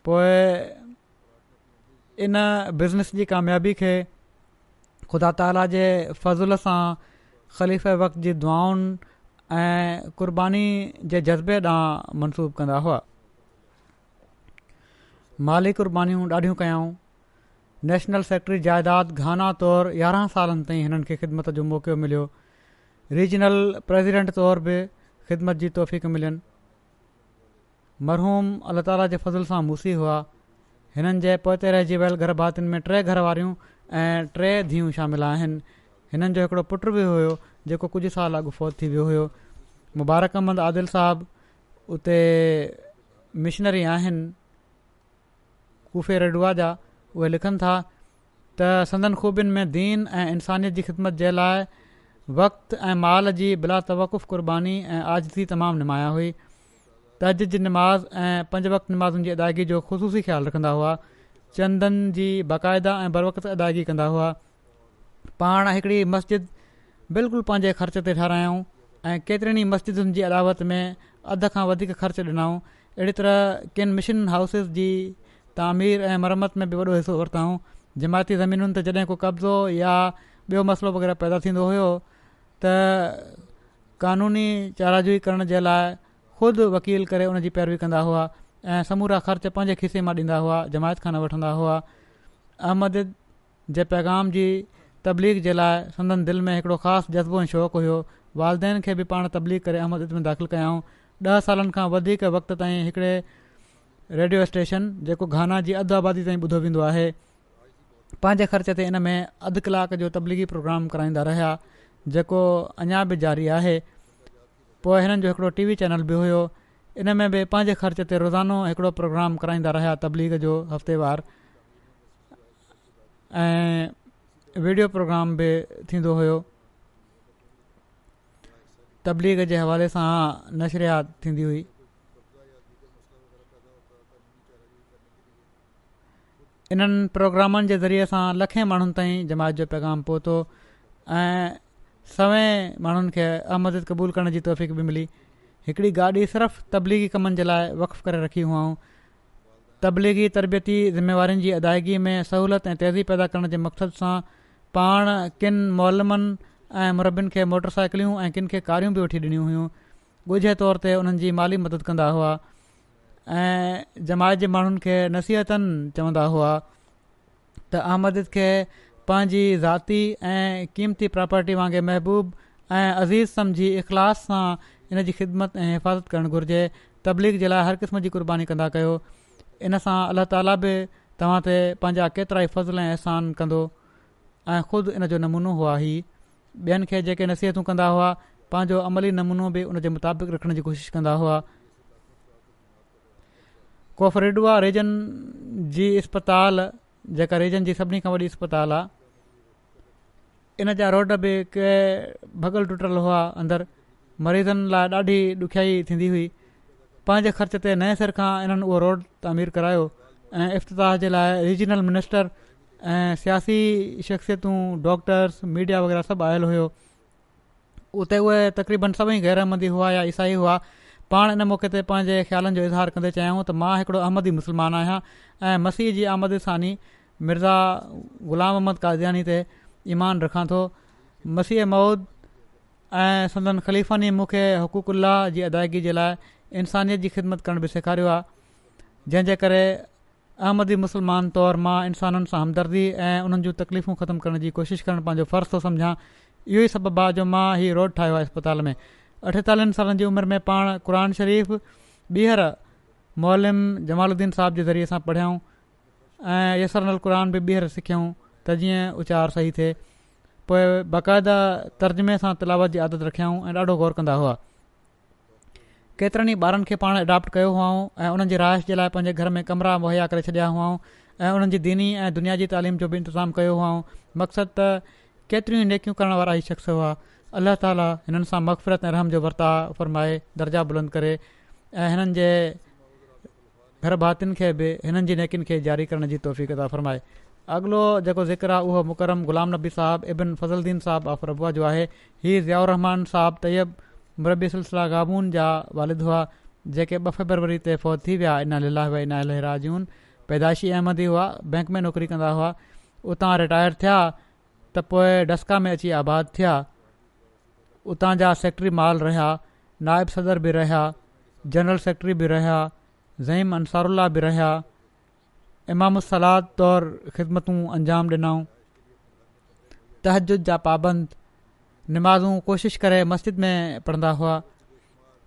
पोइ इन बिज़नेस जी कामयाबी खे ख़ुदा ताला जे फज़ुल सां ख़लीफ़ वक़्त जी दुआउनि क़ुर्बानी क़बानी जे जज़्बे ॾांहुं मनसूब कंदा हुआ माली क़ुर्बानीूं ॾाढियूं कयाऊं नेशनल सेक्रेटरी जाइदाद घाना तौरु यारहं सालनि ताईं हिननि ख़िदमत जो मौको मिलियो रीजनल प्रेज़िडेंट तौरु बि ख़िदमत जी तौफ़ीक़ मिलनि मरहूम अल्ला ताला जे फज़िल सां मूसी हुआ हिननि जे पोते रहिजी वियल गरभातियुनि में टे घर वारियूं ऐं टे धीअ शामिल आहिनि हिननि जो हिकिड़ो पुटु बि हुयो जेको कुझु साल अॻु फौत थी वियो हुयो मुबारक अहमद आदिल साहब उते मिशनरी आहिनि कुफे रडुआ जा उहे लिखनि था त संदन खूबियुनि में दीन ऐं इंसानियत जी ख़िदमत जे लाइ वक़्त ऐं माल जी तवक़ुफ़ क़ुर्बानी ऐं आज़दी तमामु निमाया हुई तज तजिज नमाज़ ऐं पंज वक़्त नमाज़ुनि जी अदायगी जो ख़ुशूसी ख़्यालु रखंदा हुआ चंदनि जी बाक़ाइदा ऐं बरक़त अदायगी कंदा हुआ पाण हिकिड़ी मस्जिद बिल्कुलु पंहिंजे ख़र्च ते ठाराहियाऊं ऐं केतिरनि ई मस्जिदनि जी अदावत में अधु खां वधीक ख़र्च ॾिनाऊं अहिड़ी तरह किन मिशन हाउसिस जी तामीर ऐं मरम्मत में बि वॾो हिसो वरिताऊं जमायती ज़मीनुनि ते जॾहिं को कब्ज़ो या ॿियो मसलो वग़ैरह पैदा थींदो हुयो त कानूनी चाराजी करण जे लाइ ख़ुदि वकील करे उनजी पैरवी कंदा हुआ ऐं समूरा ख़र्च पंहिंजे खिसे मां ॾींदा हुआ जमायत खाना वठंदा हुआ अहमद जे पैगाम जी तबलीग जे लाइ संदन दिलि में हिकिड़ो ख़ासि जज़्बो ऐं शौक़ु हुयो वालदेन खे बि पाण तबलीग करे अहमद में दाख़िलु कयऊं ॾह सालनि खां वधीक वक़्त ताईं हिकिड़े रेडियो स्टेशन जेको घाना जी अधु आबादी ताईं ॿुधो वेंदो आहे पंहिंजे ख़र्च ते इन में अधि कलाक जो तबलीगी प्रोग्राम कराईंदा रहिया जेको अञा बि जारी आहे पोइ हिननि जो हिकिड़ो टीवी चैनल बि हुयो इन में बि पंहिंजे ख़र्च ते रोज़ानो हिकिड़ो प्रोग्राम कराईंदा रहिया तबलीग जो हफ़्तेवारु ऐं वीडियो प्रोग्राम बि थींदो हुयो तबलीग जे हवाले सां नशरियात थींदी हुई इन्हनि प्रोग्रामनि जे ज़रिए सां लखे माण्हुनि ताईं जमायत जो पैगाम पहुतो ऐं सवें माण्हुनि खे अहमद क़बूल करण जी तौफ़क़ी मिली हिकड़ी गाॾी सिर्फ़ु तबलीगी कमनि जे लाइ वक़ु करे रखी हुआ तबलीगी तरबियती ज़िमेवारिनि जी अदायगी में सहूलियत ऐं तेज़ी पैदा करण जे मक़सद सां पाण किन मोलमनि ऐं मुरबियुनि खे मोटर ऐं किन खे कारियूं बि वठी ॾिनियूं हुयूं ॻुझे तौर ते हुननि जी माली मदद कंदा हुआ ऐं जमायत जे माण्हुनि खे नसीहतनि चवंदा हुआ त अहमद खे पंहिंजी ज़ाती ऐं क़ीमती प्रॉपर्टी वांगुरु महबूब ऐं अज़ीज़ सम्झी इख़लास सां इन जी ख़िदमत ऐं हिफ़ाज़त करणु घुरिजे तबलीग जे लाइ हर क़िस्म जी क़ुर्बानी कंदा कयो इन सां अलाह ताला बि तव्हां ते पंहिंजा केतिरा ई फज़ल ऐं अहसान कंदो ऐं ख़ुदि इन जो नमूनो हुआ ही ॿियनि खे जेके नसीहतूं कंदा हुआ पंहिंजो अमली नमूनो बि उनजे मुताबिक़ रखण जी कोशिशि कंदा हुआ कोफरेडुआ रेजन जी इस्पताल जेका रेजन जी सभिनी खां वॾी इस्पताल आहे इन जा रोड बि के भॻल टुटल हुआ अंदरि मरीज़नि लाइ ॾाढी ॾुखियाई थींदी हुई पंहिंजे ख़र्च ते नए सिर खां इन्हनि उहो रोड तामीर करायो ऐं इफ़्ताह जे लाइ रीजनल मिनिस्टर ऐं सियासी शख़्सियतूं डॉक्टर्स मीडिया वग़ैरह सभु आयल हुओ उते उहे तक़रीबनि सभई ग़ैरहमदी हुआ या ईसाई हुआ पाण इन मौके ते पंहिंजे ख़्यालनि जो इज़हार कंदे चाहियूं त मां हिकिड़ो अहमदी मुसलमान आहियां ऐं मसीह जी आमद सानी मिर्ज़ा ग़ुलाम अहमद काज़ियानी ते ईमान रखां थो मसीह माउद ऐं सदन ख़लीफ़ी मूंखे हुकूकुल्ला जी अदायगी जे लाइ इंसानियत जी ख़िदमत करण बि सेखारियो आहे जंहिंजे करे अहमदी मुस्लमान तौरु मां इंसाननि सां हमदर्दी ऐं उन्हनि जूं तकलीफ़ूं ख़तमु करण जी कोशिशि करणु पंहिंजो फ़र्ज़ थो सम्झां इहो ई सबबु आहे जो मां हीउ रोड ठाहियो आहे अस्पताल में अठेतालीहनि सालनि जी उमिरि में पाण क़ुर शरीफ़ ॿीहर मोलिम जमालुद्दीन साहिब जे ज़रिए सां पढ़ियाऊं ऐं यसरनल क़ुर बि ॿीहर सिखियऊं त जीअं उचार सही थिए पोइ बाक़ाइदा तर्जुमे सां तलावत जी आदत रखियाऊं ऐं ॾाढो ग़ौर कंदा हुआ केतिरनि ई ॿारनि खे पाण एडॉप्ट कयो हुआऊं ऐं उन्हनि जी राइश जे लाइ पंहिंजे घर में कमिरा मुहैया करे छॾिया हुआऊं ऐं उन्हनि जी दीनी ऐं दुनिया जी तालीम जो बि इंतिज़ामु कयो हुआ मक़सदु त केतिरियूं ई नेकियूं करण वारा ई शख़्स हुआ अलाह ताला हिननि सां मक़फ़रत ऐं रहम जो वरिता फ़र्माए दर्जा बुलंद करे ऐं हिननि जे घर भातियुनि खे बि हिननि जी नेकियुनि खे जारी करण जी तौफ़ीक़ फ़ फ़र्माए अॻिलो जेको ज़िक्र आहे उहो मुकरम गुलाम नबी साहबु इबिन फज़ल्दीन साहिबु आफ़रबुआ जो आहे रहमान मुरबी सलाह गाबून जा वालिद हुआ जेके ॿ फेबरवरी ते फ़ौज थी विया इन लीला हुआ इना लहराजून पैदाइशी अहमदी हुआ बैंक में नौकिरी कंदा हुआ उतां रिटायर थिया त पोइ डस्का में अची आबाद थिया उतां जा सेक्रेटरी माल रहिया नाइबु सदर बि रहिया जनरल सेक्रेटरी बि रहिया ज़ईम अंसारु बि रहिया इमामुसलाद तौरु ख़िदमतूं अंजाम ॾिनऊं तहजुद जा पाबंद नमाज़ू कोशिश करे मस्जिद में पढ़ंदा हुआ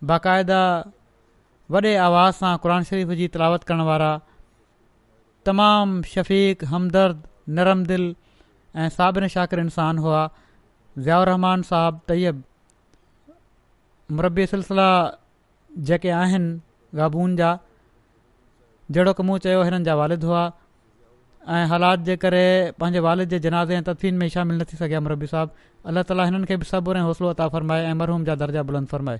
बाक़ाइदा वॾे आवाज़ सां क़ुर शरीफ़ जी तलावत करण वारा तमामु शफ़ीक हमदर्द नरम दिल ऐं साबिन शाकिर इंसान हुआ ज़ियाउ रहमान साहब तयब मुरबी सिलसिला जेके आहिनि गाबूनि जा जहिड़ो क मूं चयो हिननि जा वारिद हुआ ऐं हालात जे करे पंहिंजे वालिद जे जनाज़े ऐं तदफ़ीन में शामिल न थी सघे मरबी साहिबु अल्ला ताली हिननि खे बि सभु ऐं हौसलो अता फ़रमाए ऐं मरहम जा दर्जा बुलंद फ़रमाए